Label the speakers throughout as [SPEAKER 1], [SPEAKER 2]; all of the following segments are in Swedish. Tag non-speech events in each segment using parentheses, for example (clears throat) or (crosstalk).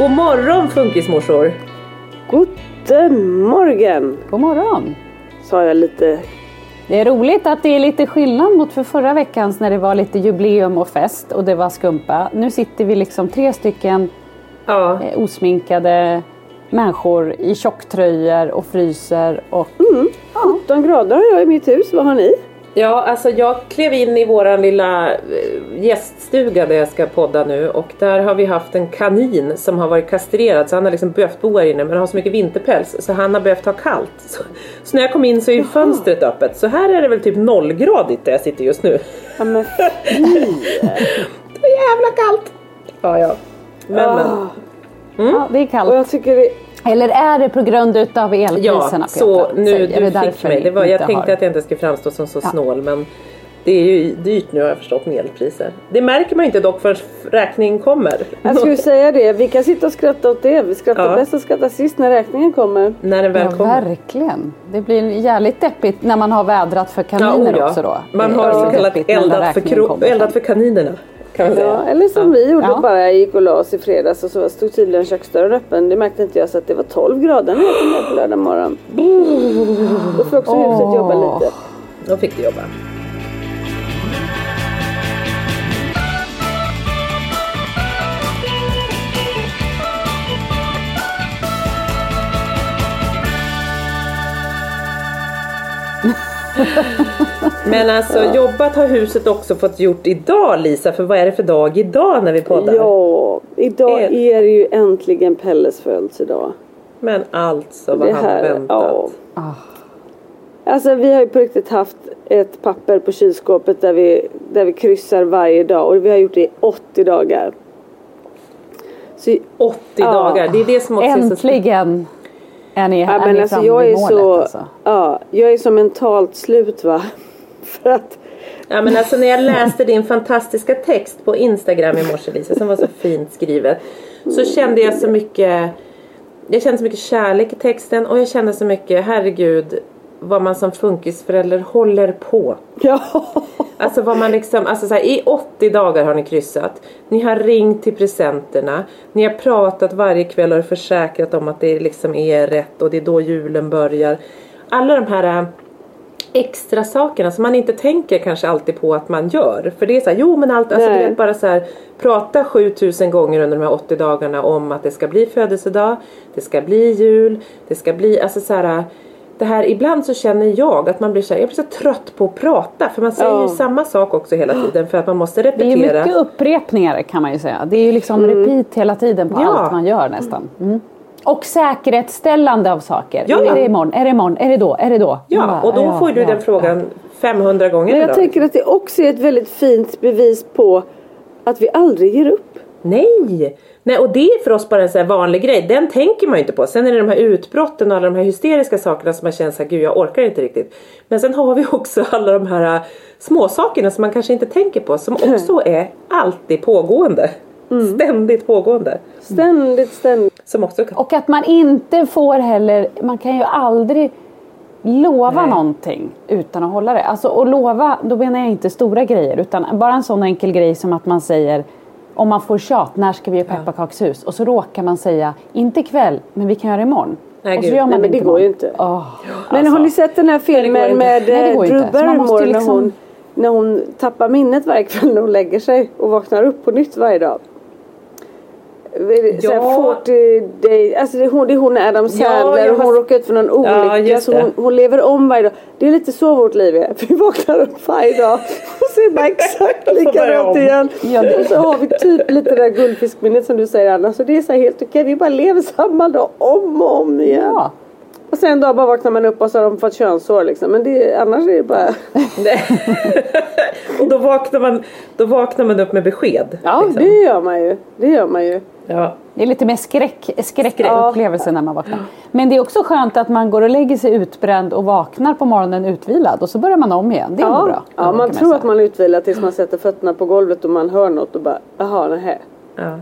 [SPEAKER 1] God morgon funkismorsor!
[SPEAKER 2] Guten morgen,
[SPEAKER 3] God morgon!
[SPEAKER 2] Sa jag lite.
[SPEAKER 3] Det är roligt att det är lite skillnad mot för förra veckans när det var lite jubileum och fest och det var skumpa. Nu sitter vi liksom tre stycken
[SPEAKER 1] Ja,
[SPEAKER 3] eh, osminkade människor i tjocktröjor och fryser och
[SPEAKER 2] 17 grader har jag i mitt hus, vad har ni?
[SPEAKER 1] Ja alltså jag klev in i våran lilla eh, gäststuga där jag ska podda nu och där har vi haft en kanin som har varit kastrerad så han har liksom behövt bo här inne men har så mycket vinterpäls så han har behövt ha kallt. Så, så när jag kom in så är ju fönstret öppet så här är det väl typ nollgradigt där jag sitter just nu.
[SPEAKER 2] Ja, men. (laughs)
[SPEAKER 1] Det är jävla kallt! Ja ja. Men, men.
[SPEAKER 2] Ah,
[SPEAKER 3] ja, det är
[SPEAKER 2] och
[SPEAKER 3] kallt.
[SPEAKER 2] jag tycker det,
[SPEAKER 3] Eller är det på grund utav elpriserna
[SPEAKER 1] Ja,
[SPEAKER 3] Peter?
[SPEAKER 1] så nu
[SPEAKER 3] Säg, är
[SPEAKER 1] du
[SPEAKER 3] det
[SPEAKER 1] fick mig. Det var, jag tänkte
[SPEAKER 3] har-
[SPEAKER 1] att jag inte ska framstå som så
[SPEAKER 3] Ja.
[SPEAKER 1] snål men det är ju dyrt nu har jag förstått med elpriser. Det märker man inte dock förrän räkningen kommer.
[SPEAKER 2] jag skulle (laughs) säga det, vi kan sitta och skratta åt det. Vi skrattar
[SPEAKER 1] Ja.
[SPEAKER 2] bäst och skrattar sist när räkningen kommer.
[SPEAKER 1] När den väl
[SPEAKER 3] Ja,
[SPEAKER 1] kommer.
[SPEAKER 3] verkligen. Det blir jävligt deppigt när man har vädrat för kaniner
[SPEAKER 1] ja.
[SPEAKER 3] också då.
[SPEAKER 1] Man har så kallat eldat för, eldat för kaninerna. Kan man säga.
[SPEAKER 2] Ja, eller som vi gjorde,
[SPEAKER 3] Ja.
[SPEAKER 2] bara gick och la oss i fredags och så stod tydligen köksdörren öppen. Det märkte inte jag så att det var 12 grader när jag kom ner på lördag morgon. Då får också huset jobba lite.
[SPEAKER 1] Då fick du jobba. (laughs) Men alltså jobbat har huset också fått gjort idag Lisa, för vad är det för dag idag när vi poddar?
[SPEAKER 2] Ja, idag är det ju äntligen Pelles födelsedag.
[SPEAKER 1] Men alltså vad
[SPEAKER 2] Det
[SPEAKER 1] han
[SPEAKER 2] här,
[SPEAKER 1] väntat.
[SPEAKER 2] ja. Alltså vi har ju på riktigt haft ett papper på kylskåpet där vi, där vi kryssar varje dag och vi har gjort det i 80 dagar. Så,
[SPEAKER 1] 80
[SPEAKER 2] Ja.
[SPEAKER 1] dagar, det är det som också är så
[SPEAKER 3] Äntligen är ni,
[SPEAKER 2] ja,
[SPEAKER 3] är
[SPEAKER 2] men
[SPEAKER 3] ni
[SPEAKER 2] alltså
[SPEAKER 3] framme
[SPEAKER 2] jag
[SPEAKER 3] vid
[SPEAKER 2] är
[SPEAKER 3] målet.
[SPEAKER 2] så,
[SPEAKER 3] Alltså.
[SPEAKER 2] ja, jag är så mentalt slut va. (laughs) För att,
[SPEAKER 1] Ja men alltså när jag läste din fantastiska text på Instagram i morse Lisa som var så fint skrivet. Så kände jag så mycket Jag kände så mycket kärlek i texten och jag kände så mycket herregud vad man som funkisförälder håller på. (laughs)
[SPEAKER 2] ja.
[SPEAKER 1] Alltså vad man liksom, alltså så här, i 80 dagar har ni kryssat. Ni har ringt till presenterna. Ni har pratat varje kväll och försäkrat om att det liksom är rätt och det är då julen börjar. Alla de här extra sakerna som man inte tänker kanske alltid på att man gör. För det är så här, jo men allt, alltså
[SPEAKER 2] Nej.
[SPEAKER 1] vet bara så här prata 7000 gånger under de här 80 dagarna om att det ska bli födelsedag, det ska bli jul, det ska bli, alltså så här det här, ibland så känner jag att man blir så här, jag blir så trött på att prata. För man säger
[SPEAKER 2] Ja.
[SPEAKER 1] ju samma sak också hela tiden för att man måste
[SPEAKER 3] Det är
[SPEAKER 1] repetera.
[SPEAKER 3] mycket upprepningar kan man ju säga. Det är ju liksom repeat hela tiden på
[SPEAKER 1] Ja.
[SPEAKER 3] allt man gör nästan. Mm. Och säkerhetsställande av saker.
[SPEAKER 1] Ja.
[SPEAKER 3] Är det imorgon? Är det imorgon? Är det då? Är det då?
[SPEAKER 1] Ja,
[SPEAKER 3] bara,
[SPEAKER 1] och då
[SPEAKER 3] ja,
[SPEAKER 1] får du
[SPEAKER 3] ja,
[SPEAKER 1] den frågan 500 gånger
[SPEAKER 2] Men jag
[SPEAKER 1] idag.
[SPEAKER 2] tänker att det också är ett väldigt fint bevis på att vi aldrig ger upp.
[SPEAKER 1] Nej! Nej, och det är för oss bara en sån här vanlig grej. Den tänker man ju inte på. Sen är det de här utbrotten och alla de här hysteriska sakerna som man känner såhär, gud jag orkar inte riktigt. Men sen har vi (laughs) också alla de här äh, småsakerna som man kanske inte tänker på som (clears throat) också är alltid pågående.
[SPEAKER 2] Mm.
[SPEAKER 1] Ständigt pågående.
[SPEAKER 2] Ständigt, ständigt.
[SPEAKER 1] Som också kan...
[SPEAKER 3] Och att man inte får heller, man kan ju aldrig lova
[SPEAKER 1] Nej.
[SPEAKER 3] någonting utan att hålla det. Alltså och lova, då menar jag inte stora grejer utan bara en sån enkel grej som att man säger om man får tjat, när ska vi göra pepparkakshus? Och så råkar man säga, inte ikväll, men vi kan göra det imorgon.
[SPEAKER 1] Nej,
[SPEAKER 3] och så gör man
[SPEAKER 2] Nej, men det går ju
[SPEAKER 3] imorgon.
[SPEAKER 2] inte.
[SPEAKER 3] Åh.
[SPEAKER 2] Men har ni sett den här filmen med
[SPEAKER 3] Nej,
[SPEAKER 2] eh,
[SPEAKER 3] inte.
[SPEAKER 2] Drew Barrymore
[SPEAKER 3] liksom-
[SPEAKER 2] när, hon, när hon tappar minnet varje kväll när hon lägger sig och vaknar upp på nytt varje dag? Ja.
[SPEAKER 1] Ja.
[SPEAKER 2] 40 day, alltså det är hon, det är hon Adam Sandler
[SPEAKER 1] jag
[SPEAKER 2] och hon
[SPEAKER 1] har-
[SPEAKER 2] råkar ut för någon olycka
[SPEAKER 1] just
[SPEAKER 2] så hon, hon lever om varje dag. Det är lite så vårt liv är. (laughs) Vi vaknar upp varje dag och det bara (laughs) exakt likadant igen.
[SPEAKER 3] Ja, det-
[SPEAKER 2] Och så har vi typ lite det där guldfiskminnet som du säger Anna. Så det är så helt okej. Vi bara lever samma dag om och om igen.
[SPEAKER 3] Ja.
[SPEAKER 2] Och sen en dag bara vaknar man upp och så har de fått könshår liksom. Men det, annars är det bara... (laughs)
[SPEAKER 1] Nej. och då vaknar, man, då vaknar man upp med besked.
[SPEAKER 2] Ja
[SPEAKER 1] liksom.
[SPEAKER 2] det gör man ju. Det gör man ju.
[SPEAKER 1] ja.
[SPEAKER 3] Det är lite mer skräck, skräckupplevelse när man vaknar. Men det är också skönt att man går och lägger sig utbränd och vaknar på morgonen utvilad och så börjar man om igen. Det är
[SPEAKER 2] Ja,
[SPEAKER 3] bra.
[SPEAKER 2] ja man tror att man är utvilad tills man sätter fötterna på golvet och man hör något och bara jaha nähä.
[SPEAKER 1] Ja.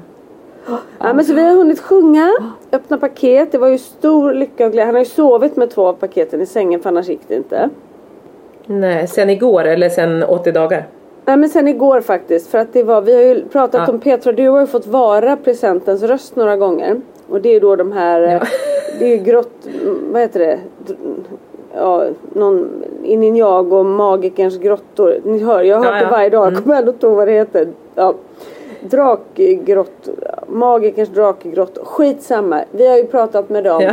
[SPEAKER 2] Ja, men så vi har hunnit sjunga, öppna paket. Det var ju stor lycka och glädje. Han har ju sovit med två av paketen i sängen för annars gick det inte.
[SPEAKER 1] Nej, sen igår eller sen 80 dagar.
[SPEAKER 2] Nej men sen igår faktiskt. För att det var, vi har ju pratat
[SPEAKER 1] Ja.
[SPEAKER 2] om Petra, du har ju fått vara presentens röst några gånger. Och det är ju då de här,
[SPEAKER 1] Ja.
[SPEAKER 2] eh, det är ju grott, vad heter det? Ja, någon, i Ninjago, Magikerns grottor. Ni hör, jag har hört det varje dag, jag
[SPEAKER 1] Mm.
[SPEAKER 2] kommer ändå inte ihåg vad det heter. Ja. Drakgrott, Magikerns drakgrott, skitsamma. Vi har ju pratat med dem
[SPEAKER 1] Ja.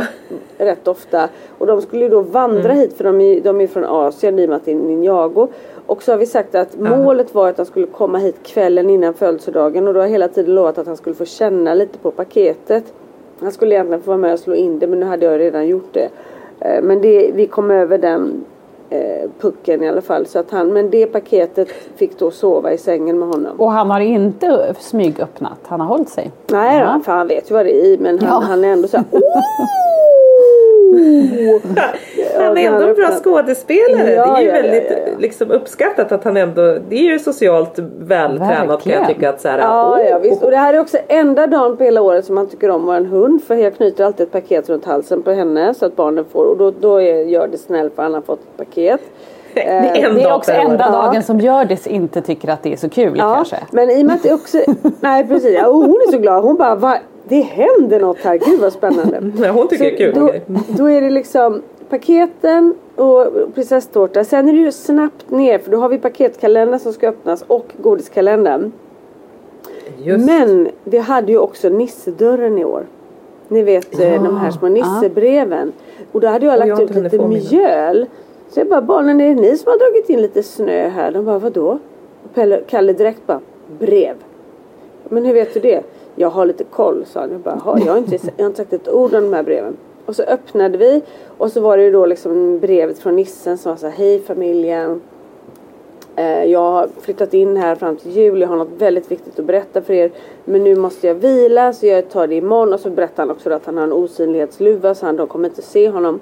[SPEAKER 2] rätt ofta. Och de skulle ju då vandra hit för de är, de är från Asien i och med att det är Ninjago. Och så har vi sagt att målet var att han skulle komma hit kvällen innan födelsedagen och då har jag hela tiden lovat att han skulle få känna lite på paketet. Han skulle egentligen få vara med och slå in det men nu hade jag redan gjort det. Eh, Men det, vi kom över den eh, pucken i alla fall. Så att han, men det paketet fick då sova i sängen med honom.
[SPEAKER 3] Och han har inte smygöppnat, han har hållit sig.
[SPEAKER 2] Nej
[SPEAKER 3] Ja.
[SPEAKER 2] då, för han vet ju vad det är i men han,
[SPEAKER 3] Ja.
[SPEAKER 2] han är ändå så här. (laughs) (laughs)
[SPEAKER 1] Han är ändå en bra skådespelare.
[SPEAKER 2] Ja,
[SPEAKER 1] det är ju
[SPEAKER 2] ja,
[SPEAKER 1] väldigt
[SPEAKER 2] ja.
[SPEAKER 1] Liksom uppskattat att han ändå, det är ju socialt vältränat kan jag tycka. Att så här,
[SPEAKER 2] Ja,
[SPEAKER 1] åh,
[SPEAKER 2] ja visst. Och det här är också enda dagen på hela året som man tycker om vår hund. För jag knyter alltid ett paket runt halsen på henne så att barnen får. Och då, då gör det snäll för han har fått ett paket.
[SPEAKER 1] det är en
[SPEAKER 3] Det är också enda
[SPEAKER 2] Ja.
[SPEAKER 3] dagen som Hjördis inte tycker att det är så kul
[SPEAKER 2] Ja,
[SPEAKER 3] kanske.
[SPEAKER 2] men i och med att det också... (laughs) Nej precis. Ja, hon är så glad. Hon bara? Det händer något här. Gud vad spännande. (laughs)
[SPEAKER 1] Nej, hon tycker det är kul.
[SPEAKER 2] Då, då är det liksom paketen och prinsesstårta. Sen är det ju snabbt ner för då har vi paketkalendern som ska öppnas och godiskalendern.
[SPEAKER 1] Just.
[SPEAKER 2] Men vi hade ju också Nissedörren i år. Ni vet eh, de här små Nissebreven. Och då hade jag
[SPEAKER 1] jag
[SPEAKER 2] lagt
[SPEAKER 1] har
[SPEAKER 2] ut lite
[SPEAKER 1] få mina.
[SPEAKER 2] mjöl. Så jag bara, barnen är det ni som har dragit in lite snö här? De bara, vadå? Och Pelle, Kalle direkt bara, brev. Men hur vet du det? Jag har lite koll sa han. Jag bara, "Ha, jag har inte, jag har inte sagt ett ord om de här breven. Och så öppnade vi och så var det ju då liksom brevet från nissen som var så här, hej familjen. Eh, jag har flyttat in här fram till jul. Jag har något väldigt viktigt att berätta för er. Men nu måste jag vila så jag tar det imorgon. Och så berättar han också att han har en osynlighetsluva så han, de kommer inte se honom.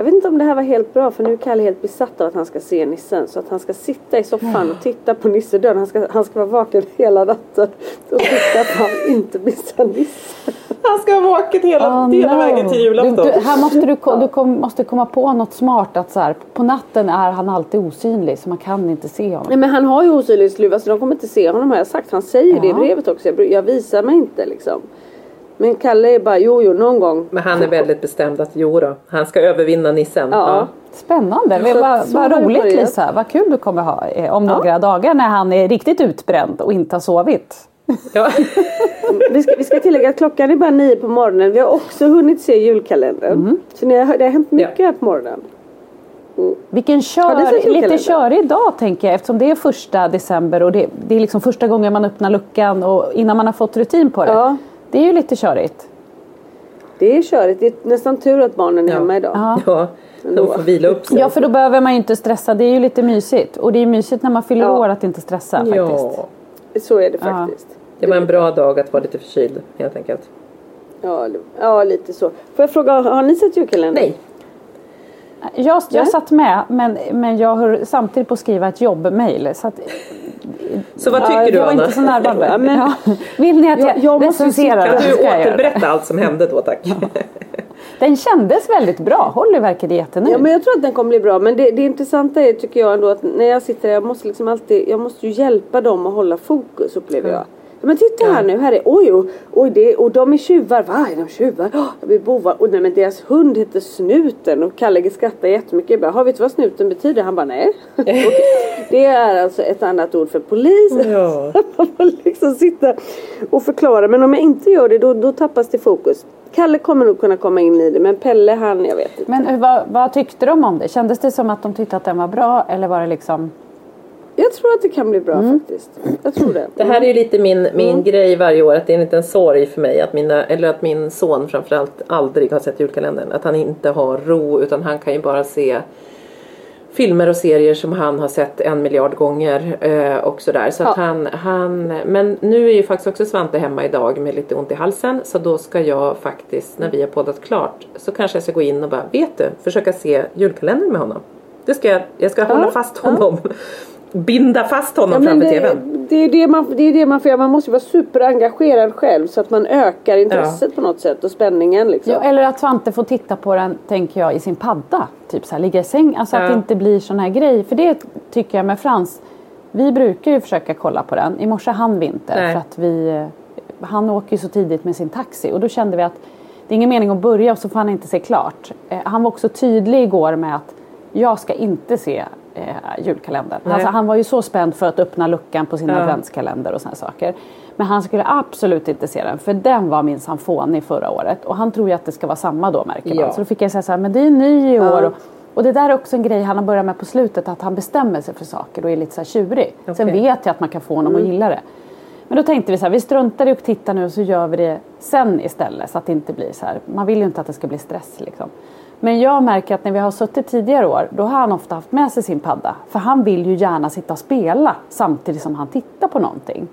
[SPEAKER 2] Jag vet inte om det här var helt bra för nu är Kalle helt besatt av att han ska se nissen. Så att han ska sitta i soffan och titta på nissedörren. Han ska, han ska vara vaken hela natten. Och titta att han inte missar nissen.
[SPEAKER 1] Han ska vara vaken hela,
[SPEAKER 3] Oh,
[SPEAKER 1] hela
[SPEAKER 3] no.
[SPEAKER 1] vägen till
[SPEAKER 3] Du,
[SPEAKER 1] julafton.
[SPEAKER 3] du, här måste du, du kom, måste komma på något smart att så här, på natten är han alltid osynlig så man kan inte se honom.
[SPEAKER 2] Nej men han har ju osynlighetsluva så de kommer inte se honom har jag sagt. Han säger det i
[SPEAKER 3] Ja.
[SPEAKER 2] brevet också. Jag, jag visar mig inte liksom. Men Kalle är bara jo jo någon gång.
[SPEAKER 1] Men han är väldigt bestämd att jo då, han ska övervinna nissen.
[SPEAKER 2] Ja.
[SPEAKER 3] Spännande,
[SPEAKER 2] Så-
[SPEAKER 3] vad,
[SPEAKER 2] så
[SPEAKER 3] vad roligt
[SPEAKER 2] börjat.
[SPEAKER 3] Lisa. Vad kul du kommer ha eh, om några dagar när han är riktigt utbränd och inte har sovit.
[SPEAKER 1] Ja. (laughs)
[SPEAKER 2] Vi ska, vi ska tillägga att klockan är bara nio på morgonen. Vi har också hunnit se julkalendern.
[SPEAKER 3] Mm.
[SPEAKER 2] Så ni har, det har hänt mycket här på morgonen.
[SPEAKER 3] Vilken
[SPEAKER 2] du sett
[SPEAKER 3] kör, lite körig dag tänker jag eftersom det är första december och det, det är liksom första gången man öppnar luckan och innan man har fått rutin på det.
[SPEAKER 2] Ja.
[SPEAKER 3] Det är ju lite körigt.
[SPEAKER 2] Det är körigt. Det är nästan tur att barnen är
[SPEAKER 1] Ja.
[SPEAKER 2] hemma idag.
[SPEAKER 3] Ja.
[SPEAKER 1] ja, de får vila upp sig.
[SPEAKER 3] Ja för då behöver man ju inte stressa, det är ju lite mysigt. Och det är mysigt när man fyller
[SPEAKER 2] Ja.
[SPEAKER 3] år att inte stressa faktiskt.
[SPEAKER 1] ja.
[SPEAKER 2] Så är det faktiskt.
[SPEAKER 1] Det var en bra dag att vara lite förkyld helt enkelt.
[SPEAKER 2] Ja, ja, lite så. Får jag fråga, har ni sett julkalendern?
[SPEAKER 1] Nej.
[SPEAKER 3] Jag, jag
[SPEAKER 2] Nej.
[SPEAKER 3] satt med men, men jag höll samtidigt på att skriva ett jobbmail. Så att,
[SPEAKER 1] Så vad
[SPEAKER 2] Ja,
[SPEAKER 1] tycker du
[SPEAKER 3] jag var
[SPEAKER 1] Anna?
[SPEAKER 3] inte så närvarande. (laughs)
[SPEAKER 2] Ja, men-
[SPEAKER 3] Ja. Vill ni att jag,
[SPEAKER 2] Jag-
[SPEAKER 3] recenserar?
[SPEAKER 1] Kan du återberätta allt som hände då tack? (laughs)
[SPEAKER 3] Den kändes väldigt bra. Holly verkade jättenöjd.
[SPEAKER 2] Ja men jag tror att den kommer bli bra. Men det, det intressanta är tycker jag ändå att när jag sitter där, jag måste liksom alltid, jag måste ju hjälpa dem att hålla fokus upplever jag. Ja, men titta här nu, här är, oj, oj, oj det, och de är tjuvar, va är de tjuvar? Oh, de är bovar, och nej men deras hund heter Snuten och Kalle skrattar jättemycket. Jag bara, "Har vet du vad snuten betyder? Han bara, nej. (laughs) Det är alltså ett annat ord för polis.
[SPEAKER 1] Ja. (laughs)
[SPEAKER 2] Man får liksom sitta och förklara. Men om jag inte gör det då, då tappas det fokus. Kalle kommer nog kunna komma in i det men Pelle han, jag vet inte.
[SPEAKER 3] Men hur- vad, vad tyckte de om det? Kändes det som att de tyckte att den var bra eller var det liksom
[SPEAKER 2] Jag tror att det kan bli bra faktiskt. Jag tror det.
[SPEAKER 1] Det här är ju lite min, min grej varje år att det är en liten sorg för mig att, mina, eller att min son framförallt aldrig har sett julkalendern. Att han inte har ro utan han kan ju bara se filmer och serier som han har sett en miljard gånger eh, och sådär. Så att
[SPEAKER 2] Ja.
[SPEAKER 1] han, han, men nu är ju faktiskt också Svante hemma idag med lite ont i halsen så då ska jag faktiskt när vi har poddat klart så kanske jag ska gå in och bara, vet du, försöka se julkalendern med honom. Det ska jag, jag ska hålla fast honom. (laughs) Binda fast honom
[SPEAKER 2] Ja,
[SPEAKER 1] framför
[SPEAKER 2] det,
[SPEAKER 1] TVn.
[SPEAKER 2] det, är det, man, det är det man får göra. Man måste vara superengagerad själv så att man ökar intresset på något sätt och spänningen liksom.
[SPEAKER 3] Ja, eller att Svante får titta på den, tänker jag, i sin padda. Typ så här, ligga i säng. Alltså att
[SPEAKER 1] Ja.
[SPEAKER 3] det inte blir sån här grej. För det tycker jag med Frans. Vi brukar ju försöka kolla på den. I morse hann vi inte.
[SPEAKER 1] Nej.
[SPEAKER 3] För att vi, han åker ju så tidigt med sin taxi. Och då kände vi att det är ingen mening att börja och så får han inte se klart. Eh, han var också tydlig igår med att jag ska inte se eh, julkalendern. Alltså, han var ju så spänd för att öppna luckan på sin
[SPEAKER 1] Ja.
[SPEAKER 3] adventskalender och såna saker. Men han skulle absolut inte se den för den var minsann fånig förra året. Och han tror ju att det ska vara samma då märker man.
[SPEAKER 1] Ja.
[SPEAKER 3] Så då fick jag säga så här, men det är ny i år. Och, och det där är också en grej han har börjat med på slutet. Att han bestämmer sig för saker och är lite så här tjurig. Sen
[SPEAKER 1] Okej.
[SPEAKER 3] vet jag att man kan få honom att gilla det. Men då tänkte vi så här, vi struntar i att titta nu och så gör vi det sen istället. Så att det inte blir så här. Man vill ju inte att det ska bli stress liksom. Men jag märker att när vi har suttit tidigare år, då har han ofta haft med sig sin padda. För han vill ju gärna sitta och spela samtidigt som han tittar på någonting.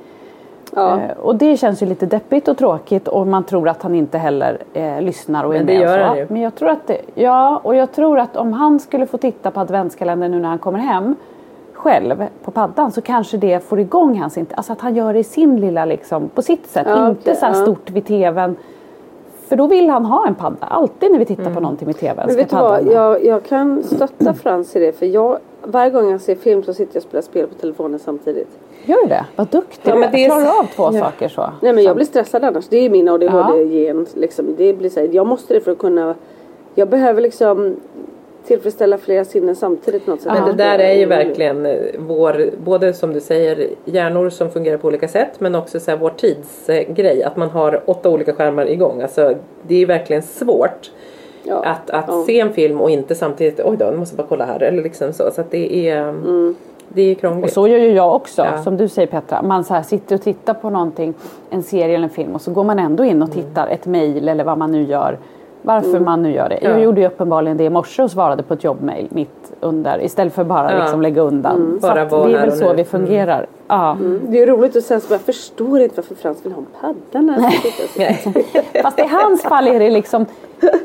[SPEAKER 2] Ja.
[SPEAKER 3] Eh, och det känns ju lite deppigt och tråkigt och man tror att han inte heller eh, lyssnar och är
[SPEAKER 1] Men det
[SPEAKER 3] med och
[SPEAKER 1] gör
[SPEAKER 3] så.
[SPEAKER 1] han ju.
[SPEAKER 3] Men jag tror att det, ja, och jag tror att om han skulle få titta på adventskalendern nu när han kommer hem själv på paddan så kanske det får igång hans inte, alltså att han gör det i sin lilla liksom, på sitt sätt,
[SPEAKER 2] Ja,
[SPEAKER 3] inte
[SPEAKER 2] okej,
[SPEAKER 3] så här
[SPEAKER 2] ja.
[SPEAKER 3] stort vid tvn. För då vill han ha en padda, alltid när vi tittar
[SPEAKER 1] Mm.
[SPEAKER 3] på någonting med tvn.
[SPEAKER 2] Men vet du vad, jag, jag kan stötta Frans i det för jag, varje gång jag ser film så sitter jag och spelar spel på telefonen samtidigt.
[SPEAKER 3] Gör du det? Vad duktig
[SPEAKER 1] Ja,
[SPEAKER 3] du
[SPEAKER 1] men det är-
[SPEAKER 3] Klarar av två
[SPEAKER 1] Ja.
[SPEAKER 3] saker så.
[SPEAKER 2] Nej men jag blir stressad annars. Det är min ADHD-gen. Liksom. Det blir så här, jag måste det för att kunna Jag behöver liksom tillfredsställa flera sinnen samtidigt på något sätt.
[SPEAKER 1] Men det där är ju verkligen eh, vår, både som du säger, hjärnor som fungerar på olika sätt men också så här vår tidsgrej. Att man har åtta olika skärmar igång. Alltså, det är verkligen svårt
[SPEAKER 2] Ja.
[SPEAKER 1] att, att
[SPEAKER 2] Ja.
[SPEAKER 1] se en film och inte samtidigt, oj då, nu måste jag bara kolla här. Eller liksom så. Så att det är, det är krångligt.
[SPEAKER 3] Och så gör ju jag också,
[SPEAKER 1] Ja.
[SPEAKER 3] som du säger Petra. Man så här sitter och tittar på någonting, en serie eller en film och så går man ändå in och tittar ett mejl eller vad man nu gör. Varför man nu gör det. Jag
[SPEAKER 1] Ja.
[SPEAKER 3] gjorde ju uppenbarligen det i morse och svarade på ett jobbmejl mitt under istället för bara
[SPEAKER 1] Ja.
[SPEAKER 3] liksom lägga undan. Så
[SPEAKER 1] Bara
[SPEAKER 3] att
[SPEAKER 1] vara
[SPEAKER 3] det är väl så
[SPEAKER 1] nu.
[SPEAKER 3] vi fungerar. Ja.
[SPEAKER 2] Det är roligt och sen så jag förstår inte varför Frans vill ha en padda när han titta.
[SPEAKER 3] Fast i hans fall är det liksom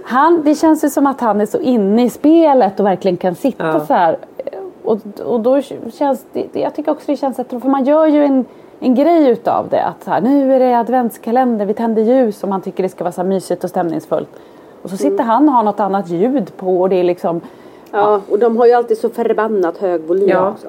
[SPEAKER 3] han, Det känns ju som att han är så inne i spelet och verkligen kan sitta
[SPEAKER 1] Ja.
[SPEAKER 3] så här. Och, och då känns det, jag tycker också det känns bättre för man gör ju en, en grej utav det. Att så här, nu är det adventskalender, vi tänder ljus och man tycker det ska vara så mysigt och stämningsfullt. Och så sitter han och har något annat ljud på och det är liksom
[SPEAKER 2] Ja, och de har ju alltid så förbannat hög volym
[SPEAKER 1] Ja.
[SPEAKER 2] också.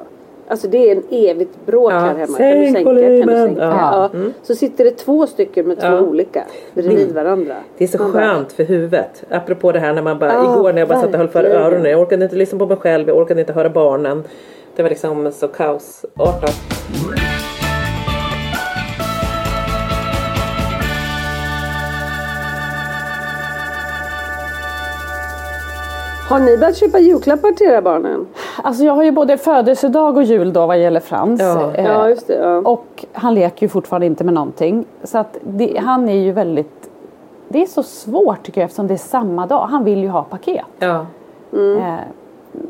[SPEAKER 2] Alltså det är en evigt bråk
[SPEAKER 1] Ja,
[SPEAKER 2] här hemma. Kan du
[SPEAKER 1] sänk
[SPEAKER 2] sänka? Kan du
[SPEAKER 1] volymen.
[SPEAKER 2] sänka?
[SPEAKER 1] Ja.
[SPEAKER 2] Ja. Så sitter det två stycken med två
[SPEAKER 1] Ja.
[SPEAKER 2] olika bredvid varandra.
[SPEAKER 1] Det är så
[SPEAKER 2] Man bara,
[SPEAKER 1] skönt för huvudet. Apropå det här när man bara,
[SPEAKER 2] Ja,
[SPEAKER 1] igår när jag bara satt och höll för öronen. Jag orkade inte lyssna på mig själv, jag orkade inte höra barnen. Det var liksom så kaosartat.
[SPEAKER 2] Har ni börjat köpa julklappar till era barnen?
[SPEAKER 3] Alltså jag har ju både födelsedag och jul då vad gäller Frans.
[SPEAKER 1] Ja.
[SPEAKER 3] Eh,
[SPEAKER 2] Ja, just det. Ja.
[SPEAKER 3] Och han leker ju fortfarande inte med någonting. Så att det, han är ju väldigt... Det är så svårt tycker jag eftersom det är samma dag. Han vill ju ha paket.
[SPEAKER 1] Ja.
[SPEAKER 3] Eh,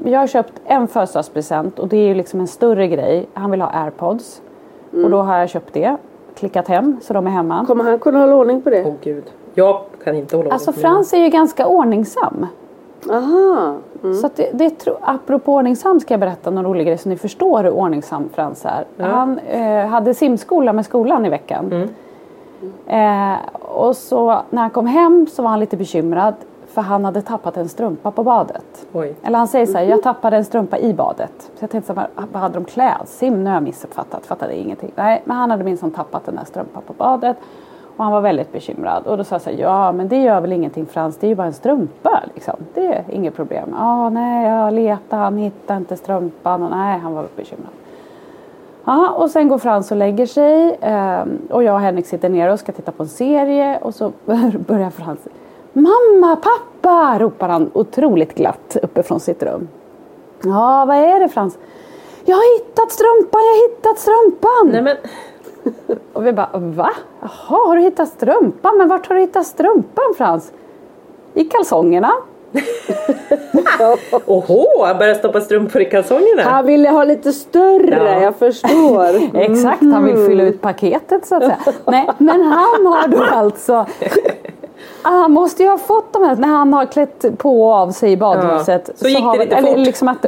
[SPEAKER 3] jag har köpt en födelsedagspresent och det är ju liksom en större grej. Han vill ha airpods. Och då har jag köpt det. Klickat hem så de är hemma.
[SPEAKER 2] Kommer han kunna hålla ordning på det?
[SPEAKER 1] Åh gud. Jag kan inte hålla
[SPEAKER 3] Alltså
[SPEAKER 1] ordning på
[SPEAKER 3] Frans är ju ganska ordningsam.
[SPEAKER 2] Aha.
[SPEAKER 3] Så att det, det tro, apropå ordningsam ska jag berätta någon rolig grej så ni förstår hur ordningsam Frans är. Han eh, hade simskola med skolan i veckan. Eh, och så när han kom hem så var han lite bekymrad för han hade tappat en strumpa på badet.
[SPEAKER 1] Oj.
[SPEAKER 3] Eller han säger så här, jag tappade en strumpa i badet. Så jag tänkte så här, vad hade de klädsim? Nu har jag missuppfattat, fattade ingenting. Nej, men han hade minsann tappat den där strumpan på badet. Och han var väldigt bekymrad. Och då sa jag så här, ja men det gör väl ingenting Frans, det är ju bara en strumpa liksom. Det är inget problem. Ja, nej, jag letade, han hittade inte strumpan. Och nej, han var bekymrad. Aha, och sen går Frans och lägger sig ehm, och jag och Henrik sitter ner och ska titta på en serie och så (laughs) börjar Frans Mamma, pappa! ropar han otroligt glatt uppifrån sitt rum. Ja, vad är det Frans? Jag har hittat strumpan, jag har hittat strumpan!
[SPEAKER 1] Nej men. (laughs)
[SPEAKER 3] Och vi bara, va? Jaha, har du hittat strumpan? Men vart har du hittat strumpan Frans? I kalsongerna. (laughs)
[SPEAKER 1] Oho, börjar stoppa strumpor i kalsongerna.
[SPEAKER 2] Han ville ha lite större,
[SPEAKER 1] Ja.
[SPEAKER 2] jag förstår. (laughs)
[SPEAKER 3] Exakt, han vill fylla ut paketet så att säga. Nej, men han har då alltså Han måste ju ha fått de här när han har klätt på och av sig i badhuset.
[SPEAKER 1] Ja, så gick det lite
[SPEAKER 3] eller
[SPEAKER 1] fort.
[SPEAKER 3] Liksom att,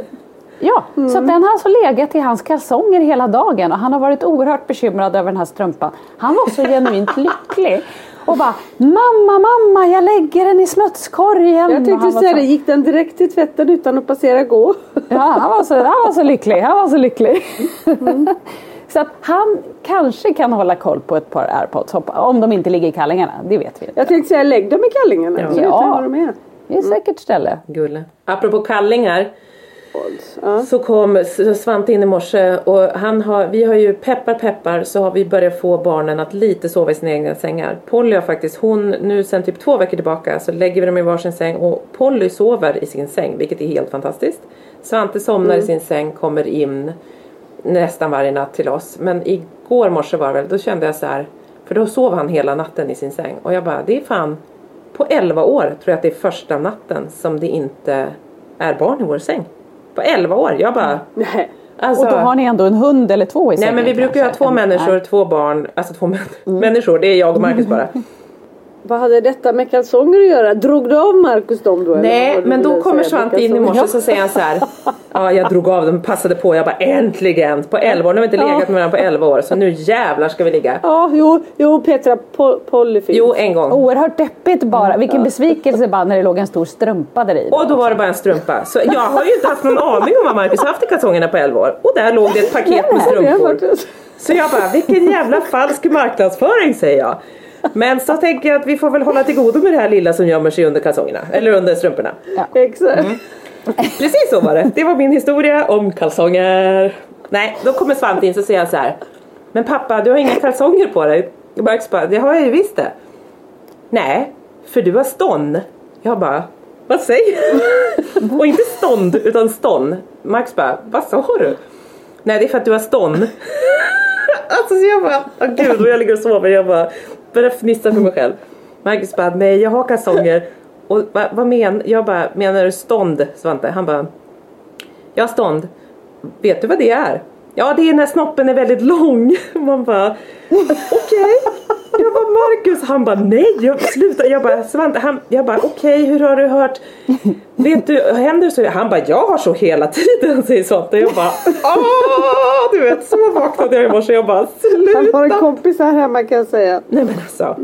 [SPEAKER 3] ja, så att den har alltså legat i hans kalsonger hela dagen och han har varit oerhört bekymrad över den här strumpan. Han var så genuint (laughs) lycklig. Och bara Mamma, mamma, jag lägger den i smutskorgen.
[SPEAKER 2] Jag tänkte säga
[SPEAKER 3] så-
[SPEAKER 2] det, gick den direkt till tvätten utan att passera gå? (laughs)
[SPEAKER 3] Ja, han var så, han var så lycklig. Han var så lycklig. (laughs) så att han kanske kan hålla koll på ett par airpods om de inte ligger i kallingarna. Det vet vi inte.
[SPEAKER 2] Jag tänkte säga lägg dem i kallingarna så
[SPEAKER 3] Ja.
[SPEAKER 2] var de är.
[SPEAKER 3] Det är säkert ställe.
[SPEAKER 1] Gulle. Apropå kallingar.
[SPEAKER 2] Ja.
[SPEAKER 1] Så kom Svante in i morse och han har, vi har ju peppar peppar så har vi börjat få barnen att lite sova i sina egna sängar. Polly har faktiskt, hon nu sen typ två veckor tillbaka så lägger vi dem i varsin säng och Polly sover i sin säng vilket är helt fantastiskt. Svante somnar i sin säng, kommer in nästan varje natt till oss. Men igår morse var det väl, då kände jag så här, för då sov han hela natten i sin säng och jag bara, det är fan på 11 år tror jag att det är första natten som det inte är barn i vår säng. På 11 år, jag bara
[SPEAKER 2] Nej.
[SPEAKER 1] Alltså,
[SPEAKER 3] Och då har ni ändå en hund eller två i
[SPEAKER 1] nej
[SPEAKER 3] sängen
[SPEAKER 1] men vi brukar ju ha två
[SPEAKER 3] En-
[SPEAKER 1] människor,
[SPEAKER 3] nej.
[SPEAKER 1] två barn, alltså två män- människor, det är jag och Marcus (laughs) bara.
[SPEAKER 2] Vad hade detta med kalsonger att göra? Drog du av Marcus dem då? eller
[SPEAKER 1] Nej men då kommer Svante in i morse så säger han så här. Ja jag drog av dem, passade på, jag bara äntligen! På 11 år, nu har vi inte legat med varandra på 11 år så nu jävlar ska vi ligga.
[SPEAKER 2] Ja, jo, jo Petra, po Polly finns.
[SPEAKER 1] Jo en gång.
[SPEAKER 3] Oerhört deppigt bara. Vilken besvikelse bara när det låg en stor strumpa där i.
[SPEAKER 1] Och då var det bara en strumpa. Så jag har ju inte haft någon aning om vad Marcus har haft i kalsongerna på 11 år. Och där låg det ett paket med strumpor. Så jag bara, vilken jävla falsk marknadsföring säger jag. Men så tänker jag att vi får väl hålla till godo med det här lilla som gömmer sig under kalsongerna. Eller under strumporna.
[SPEAKER 2] Exakt.
[SPEAKER 1] Mm. Precis så var det. Det var min historia om kalsonger. Nej, då kommer Svante in så säger jag så här. Men pappa, du har inga kalsonger på dig. Och Max bara, det har jag ju visst det. Nej, för du har stånd. Jag bara, vad säger du? Och inte stånd, utan stånd. Max bara, vad sa du? Nej, det är för att du har stånd. Alltså så jag bara, åh gud, och jag ligger och sover. Jag bara börjar fnissa för mig själv. Marcus bara, nej jag har kalsonger. Och va, vad menar Jag bara, menar du stånd Svante? Han bara, jag har stånd. Vet du vad det är? Ja det är när snoppen är väldigt lång. (laughs) Man bara, okej. Jag bara Marcus, han bara nej jag, sluta. Jag bara Svante, han, jag bara okej hur har du hört? Vet du, händer så? Han bara jag har så hela tiden säger Svante. Jag bara åh du vet så vaknade jag i morse jag bara
[SPEAKER 2] Han har en
[SPEAKER 1] sluta.
[SPEAKER 2] kompis här hemma kan jag säga.
[SPEAKER 1] Nej men alltså.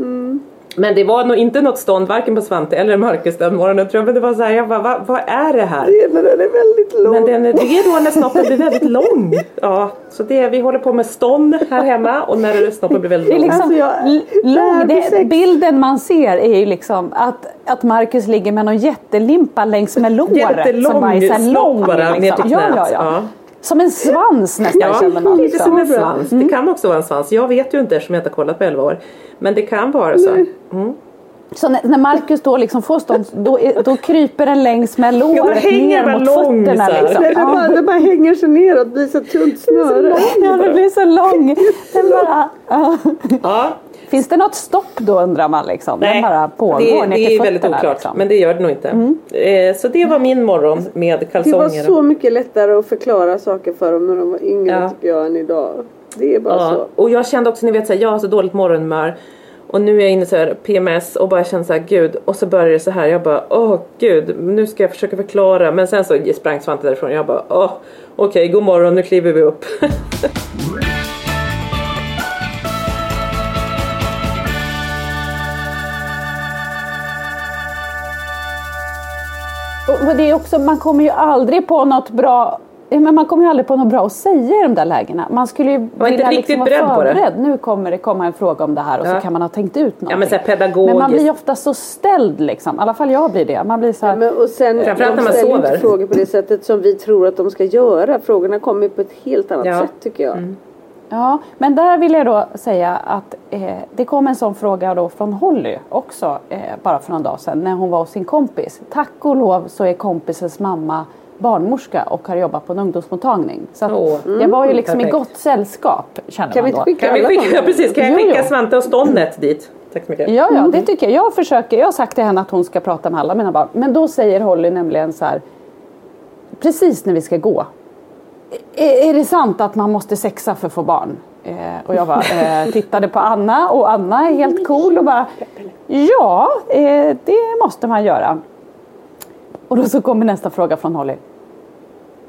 [SPEAKER 1] Men det var nog inte något stånd varken på Svante eller Marcus den morgonen tror jag. Men det var så här, jag bara, vad, vad är det här?
[SPEAKER 2] Det är när den är väldigt lång.
[SPEAKER 1] Men den, det är då när snoppen blir väldigt lång. Ja, så det, vi håller på med stånd här hemma och när snoppen blir väldigt
[SPEAKER 3] Det är
[SPEAKER 1] lång.
[SPEAKER 3] liksom,
[SPEAKER 2] Alltså, jag-
[SPEAKER 3] lång, bilden man ser är ju liksom att, att Marcus ligger med någon jättelimpa längs med låret.
[SPEAKER 1] Jättelång
[SPEAKER 3] som bara är så här
[SPEAKER 1] snopp
[SPEAKER 3] lång.
[SPEAKER 1] bara ner till
[SPEAKER 3] liksom. ja,
[SPEAKER 1] knät.
[SPEAKER 3] ja, ja.
[SPEAKER 1] Ja.
[SPEAKER 3] Som en svans nästan
[SPEAKER 1] Ja,
[SPEAKER 3] känner man.
[SPEAKER 1] lite som en
[SPEAKER 3] liksom.
[SPEAKER 1] svans. Det kan också vara en svans. Jag vet ju inte eftersom jag inte har kollat på 11 år. Men det kan vara så. Mm.
[SPEAKER 3] Så när, när Marcus då liksom får stånd, då, då kryper den längs med
[SPEAKER 1] Ja,
[SPEAKER 3] låret
[SPEAKER 1] hänger
[SPEAKER 3] ner mot
[SPEAKER 1] lång
[SPEAKER 3] fötterna. Liksom.
[SPEAKER 2] Nej, det,
[SPEAKER 3] Ja.
[SPEAKER 2] bara, det bara hänger sig neråt, blir så tunt snöre.
[SPEAKER 3] Ja, det blir så lång. Den bara, ja. Finns det något stopp då undrar man liksom? Den bara pågår
[SPEAKER 1] det,
[SPEAKER 3] ner
[SPEAKER 1] det är väldigt oklart.
[SPEAKER 3] liksom.
[SPEAKER 1] Men det gör det nog inte. Eh, så det var min morgon med
[SPEAKER 2] Det
[SPEAKER 1] kalsonger.
[SPEAKER 2] var så mycket lättare att förklara saker för dem när de var yngre
[SPEAKER 1] Ja.
[SPEAKER 2] tycker jag än idag. Det är bara
[SPEAKER 1] Ja,
[SPEAKER 2] så.
[SPEAKER 1] och jag kände också, ni vet, så här, jag har så dåligt morgonhumör. Och nu är jag inne så här PMS och bara känner så här, gud. Och så börjar det så här, jag bara, åh gud, nu ska jag försöka förklara. Men sen så sprang Svante därifrån jag bara, åh, okej, god morgon, nu kliver vi upp. (laughs)
[SPEAKER 3] Och det är också, man kommer ju aldrig på något bra men man kommer ju aldrig på något bra att säga i de där lägena. Man skulle ju
[SPEAKER 1] var inte riktigt
[SPEAKER 3] vara
[SPEAKER 1] beredd på det.
[SPEAKER 3] förberedd. Nu kommer det komma en fråga om det här och
[SPEAKER 1] Ja.
[SPEAKER 3] så kan man ha tänkt ut någonting.
[SPEAKER 1] men så här pedagogiskt.
[SPEAKER 3] Men man blir ju ofta så ställd liksom. I alla fall jag blir det. Man blir så här,
[SPEAKER 2] Men, och sen,
[SPEAKER 1] Framförallt
[SPEAKER 2] de
[SPEAKER 1] när man
[SPEAKER 2] ställer ju
[SPEAKER 1] sover.
[SPEAKER 2] inte frågor på det sättet som vi tror att de ska göra. Frågorna kommer på ett helt annat
[SPEAKER 1] Ja.
[SPEAKER 2] sätt tycker jag.
[SPEAKER 3] Ja, men där vill jag då säga att eh, det kom en sån fråga då från Holly också eh, bara för någon dag sedan när hon var hos sin kompis. Tack och lov så är kompisens mamma barnmorska och har jobbat på en ungdomsmottagning. Så att
[SPEAKER 1] Åh,
[SPEAKER 3] jag var ju liksom i
[SPEAKER 1] perfekt.
[SPEAKER 3] gott sällskap känner
[SPEAKER 2] Kan
[SPEAKER 3] man
[SPEAKER 2] vi
[SPEAKER 3] då.
[SPEAKER 2] skicka
[SPEAKER 1] Kan vi skicka, precis, kan jag skicka
[SPEAKER 3] jo.
[SPEAKER 1] Svante och ståndet dit? Tack så mycket.
[SPEAKER 3] Ja, ja, det tycker jag. Jag försöker. Jag har sagt till henne att hon ska prata med alla mina barn. Men då säger Holly nämligen så här. Precis när vi ska gå. Är, det sant att man måste sexa för att få barn? Eh, och jag bara, eh, tittade på Anna och Anna är helt cool och bara Ja, eh, det måste man göra. Och då så kommer nästa fråga från Holly.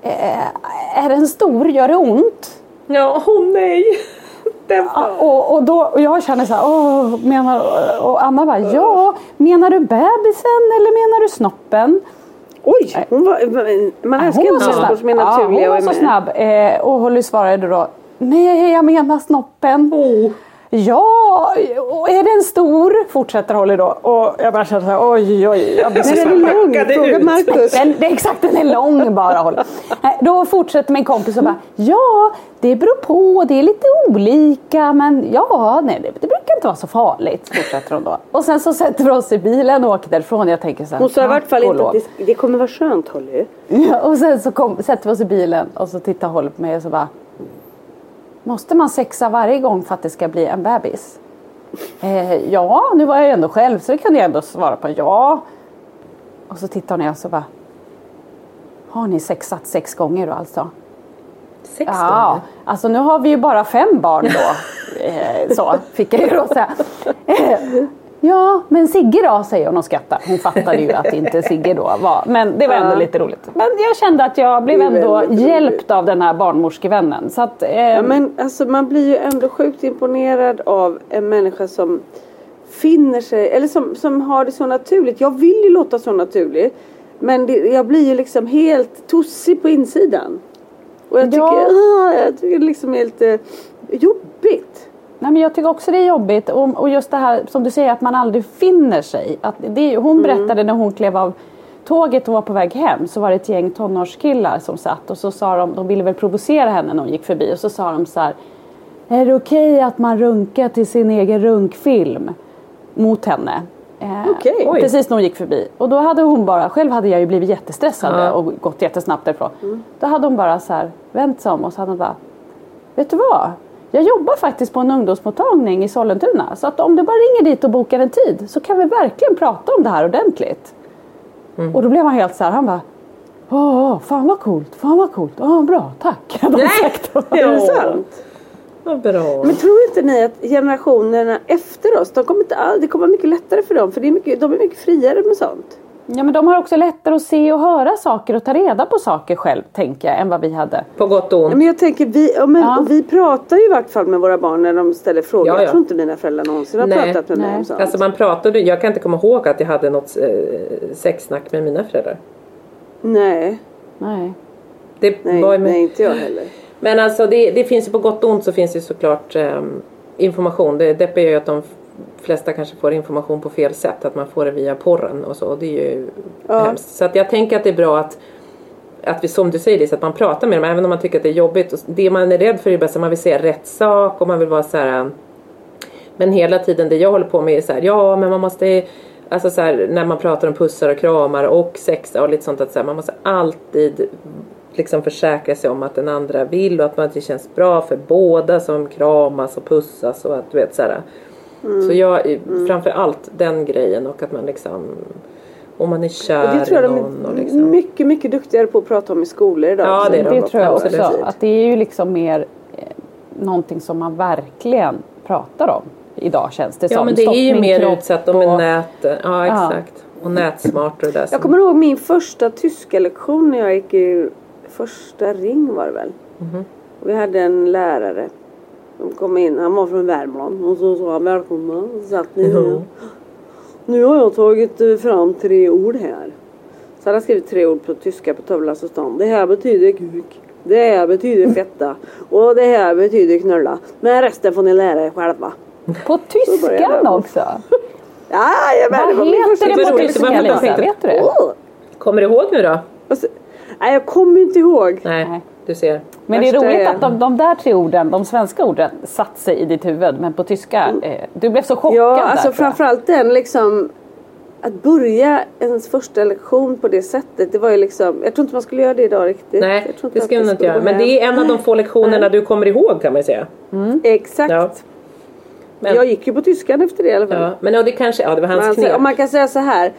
[SPEAKER 3] Eh, är den stor? Gör det ont?
[SPEAKER 1] Ja, åh nej. (laughs) Den
[SPEAKER 3] Ja, och, och, då, och jag känner så här, åh, menar, och Anna bara, ja, menar du bebisen eller menar du snoppen?
[SPEAKER 2] Oj, hon var, man älskar
[SPEAKER 3] Hon
[SPEAKER 2] inte människor som är
[SPEAKER 3] Ja,
[SPEAKER 2] naturliga
[SPEAKER 3] hon
[SPEAKER 2] och
[SPEAKER 3] var så snabb. Eh, och Holly svarade då, nej jag menar snoppen.
[SPEAKER 1] Oh.
[SPEAKER 3] Ja, och är den stor? Fortsätter Holly då. Och jag bara känner så här, oj oj. Jag blir så
[SPEAKER 2] den är lång. Fråga. Marcus.
[SPEAKER 3] den, det är (laughs) exakt, den är lång bara. Holly. Då fortsätter min kompis och bara, ja det beror på, det är lite olika men ja, nej det, det brukar inte vara så farligt. Fortsätter hon då. Och sen så sätter vi oss i bilen och åker därifrån. Jag tänker så här,
[SPEAKER 2] Hon sa i vart fall inte att det, det kommer vara skönt Holly.
[SPEAKER 3] Ja, och sen så kom, sätter vi oss i bilen och så tittar Holly på mig och så bara Måste man sexa varje gång för att det ska bli en bebis? Eh, ja, nu var jag ju ändå själv så det kunde jag ändå svara på ja. Och så tittar hon och jag så bara Har ni sexat sex gånger då alltså?
[SPEAKER 1] Sex
[SPEAKER 3] Ja,
[SPEAKER 1] gånger.
[SPEAKER 3] alltså nu har vi ju bara fem barn då. (laughs) Eh, så fick jag ju då säga. Ja, men Sigge då säger hon och skrattar. Hon fattade ju att inte Sigge då var. Men det var ändå lite roligt. Men jag kände att jag blev ändå
[SPEAKER 2] väldigt roligt.
[SPEAKER 3] hjälpt av den här barnmorskevännen. Så att, eh,
[SPEAKER 2] Ja, men alltså man blir ju ändå sjukt imponerad av en människa som finner sig, eller som, som har det så naturligt. Jag vill ju låta så naturligt. Men det, jag blir ju liksom helt tossig på insidan. Och jag tycker,
[SPEAKER 3] Ja.
[SPEAKER 2] ah, jag tycker det liksom är lite jobbigt.
[SPEAKER 3] Nej, men jag tycker också det är jobbigt. Och, och just det här som du säger att man aldrig finner sig. Att det, hon berättade när hon klev av tåget och var på väg hem så var det ett gäng tonårskillar som satt och så sa de, de ville väl provocera henne när hon gick förbi och så sa de så här Är det okej att man runkar till sin egen runkfilm? Mot henne. Eh. Precis när hon gick förbi. Och då hade hon bara, själv hade jag ju blivit jättestressad
[SPEAKER 1] Ja.
[SPEAKER 3] och gått jättesnabbt därifrån. Då hade hon bara så här vänt sig om och så hade hon bara Vet du vad? Jag jobbar faktiskt på en ungdomsmottagning i Sollentuna. Så att om du bara ringer dit och bokar en tid så kan vi verkligen prata om det här ordentligt. Och då blev han helt så här, han bara Åh, fan vad coolt, fan vad coolt, ja bra, tack. han sagt.
[SPEAKER 2] Är det sant?
[SPEAKER 1] Vad bra.
[SPEAKER 2] Men tror inte ni att generationerna efter oss, de kommer inte all, det kommer vara mycket lättare för dem. För det är mycket, de är mycket friare med sånt.
[SPEAKER 3] Ja men de har också lättare att se och höra saker och ta reda på saker själv, tänker jag, än vad vi hade.
[SPEAKER 1] På gott och ont.
[SPEAKER 2] Men jag tänker, vi, ja, men,
[SPEAKER 3] Ja.
[SPEAKER 2] och vi pratar ju i vart fall med våra barn när de ställer frågor.
[SPEAKER 1] Ja, ja.
[SPEAKER 2] Jag tror inte mina föräldrar någonsin har
[SPEAKER 1] Nej.
[SPEAKER 2] pratat med mig
[SPEAKER 3] Nej.
[SPEAKER 2] om sånt.
[SPEAKER 1] Alltså man pratade, jag kan inte komma ihåg att jag hade något eh, sexsnack med mina föräldrar.
[SPEAKER 2] Nej,
[SPEAKER 3] Nej.
[SPEAKER 1] Det
[SPEAKER 2] nej,
[SPEAKER 1] var med,
[SPEAKER 2] nej inte jag heller.
[SPEAKER 1] Men alltså det, det finns ju på gott och ont så finns det ju såklart ehm, information. Det deppiga är ju att de flesta kanske får information på fel sätt. Att man får det via porren och så. Och det är ju
[SPEAKER 2] Ja.
[SPEAKER 1] hemskt. Så att jag tänker att det är bra att att vi som du säger Lisa, att man pratar med dem även om man tycker att det är jobbigt. Och Det man är rädd för är ju att man vill säga rätt sak och man vill vara så här. Men hela tiden det jag håller på med är så här, ja men man måste Alltså så här, när man pratar om pussar och kramar och sex och lite sånt att så här, man måste alltid liksom försäkra sig om att den andra vill och att man, det känns bra för båda som kramas och pussas och att du vet så här. Så jag,
[SPEAKER 2] Mm.
[SPEAKER 1] framför allt den grejen och att man liksom om man är kär
[SPEAKER 2] det tror jag
[SPEAKER 1] i
[SPEAKER 2] de
[SPEAKER 1] någon och
[SPEAKER 2] är
[SPEAKER 1] liksom.
[SPEAKER 2] mycket, mycket duktigare på att prata om i skolor idag.
[SPEAKER 1] Ja, det är de.
[SPEAKER 3] Det tror jag
[SPEAKER 1] Absolut.
[SPEAKER 3] också. Att det är ju liksom mer eh, någonting som man verkligen pratar om idag känns det
[SPEAKER 1] Ja
[SPEAKER 3] som.
[SPEAKER 1] men det är ju mer utsatt. De är nät, ja exakt. Och nätsmart och det där.
[SPEAKER 2] Jag kommer ihåg min första tyska lektion när jag gick i första ring var det väl.
[SPEAKER 1] Mhm.
[SPEAKER 2] Vi hade en lärare som kom in, han var från Värmland och så sa han välkomna. Så satt ni ner. Nu har jag tagit eh, fram tre ord här. Så hade han skrivit tre ord på tyska på tavlan så stod det här betyder kuk. Det här betyder fetta. Och det här betyder knulla. Men resten får ni lära er själva.
[SPEAKER 3] På tyskan
[SPEAKER 2] jag.
[SPEAKER 3] också? Vad
[SPEAKER 2] var min första
[SPEAKER 3] heter det på tyska
[SPEAKER 1] jag
[SPEAKER 3] Lisa? Vet du det?
[SPEAKER 1] Kommer du ihåg nu då?
[SPEAKER 2] Och så- Nej jag kommer inte ihåg.
[SPEAKER 1] Nej. Du ser.
[SPEAKER 3] Men det är roligt att de, de där tre orden, de svenska orden, satt sig i ditt huvud. Men på tyska, eh, du blev så chockad
[SPEAKER 2] Ja,
[SPEAKER 3] där,
[SPEAKER 2] alltså
[SPEAKER 3] jag.
[SPEAKER 2] framförallt den liksom att börja ens första lektion på det sättet. Det var ju liksom, jag tror inte man skulle göra det idag riktigt.
[SPEAKER 1] Nej, det ska man inte göra. Men det är en av de få lektionerna du kommer ihåg kan man säga.
[SPEAKER 2] Exakt.
[SPEAKER 1] Ja. Men,
[SPEAKER 2] Jag gick ju på tyskan efter det i alla fall.
[SPEAKER 1] ja, men ja, det kanske, ja det var hans knep.
[SPEAKER 2] om man kan säga så här.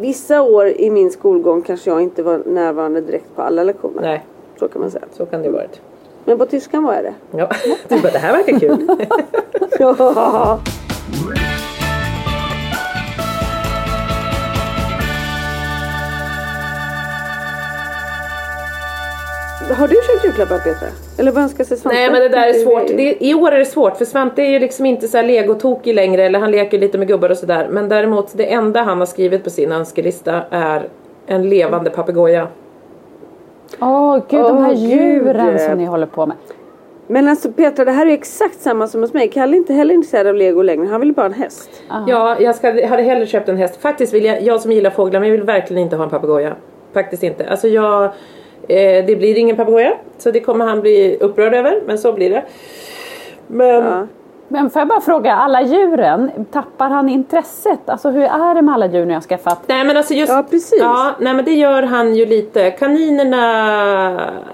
[SPEAKER 2] Vissa år i min skolgång kanske jag inte var närvarande direkt på alla lektioner.
[SPEAKER 1] Nej,
[SPEAKER 2] Så kan man säga.
[SPEAKER 1] så kan det ju varit.
[SPEAKER 2] Men på tyskan var jag det.
[SPEAKER 1] Ja, (laughs) du bara, det här verkar kul.
[SPEAKER 2] Ja. (laughs) (laughs) Har du köpt julklappar Petra? Eller vad önskar sig Svante?
[SPEAKER 1] Nej men det där är svårt. Det, I år är det svårt för Svante är ju liksom inte så här legotokig längre eller han leker lite med gubbar och sådär. Men däremot det enda han har skrivit på sin önskelista är en levande papegoja.
[SPEAKER 3] Åh gud, de här djuren
[SPEAKER 2] gud.
[SPEAKER 3] som ni håller på med.
[SPEAKER 2] Men alltså Petra, det här är exakt samma som hos mig. Kalle är inte heller intresserad av lego längre. Han vill bara ha en häst.
[SPEAKER 1] Ja, jag ska, hade hellre köpt en häst. Faktiskt vill jag, jag som gillar fåglar, men jag vill verkligen inte ha en papegoja. Faktiskt inte. Alltså jag, eh, det blir ingen papegoja. Så det kommer han bli upprörd över, men så blir det. Men
[SPEAKER 2] Ja.
[SPEAKER 3] Men får jag bara fråga, alla djuren, tappar han intresset? Alltså hur är det med alla djur ni har skaffat?
[SPEAKER 1] Nej men alltså just...
[SPEAKER 2] Ja, precis.
[SPEAKER 1] Ja, nej men det gör han ju lite. Kaninerna...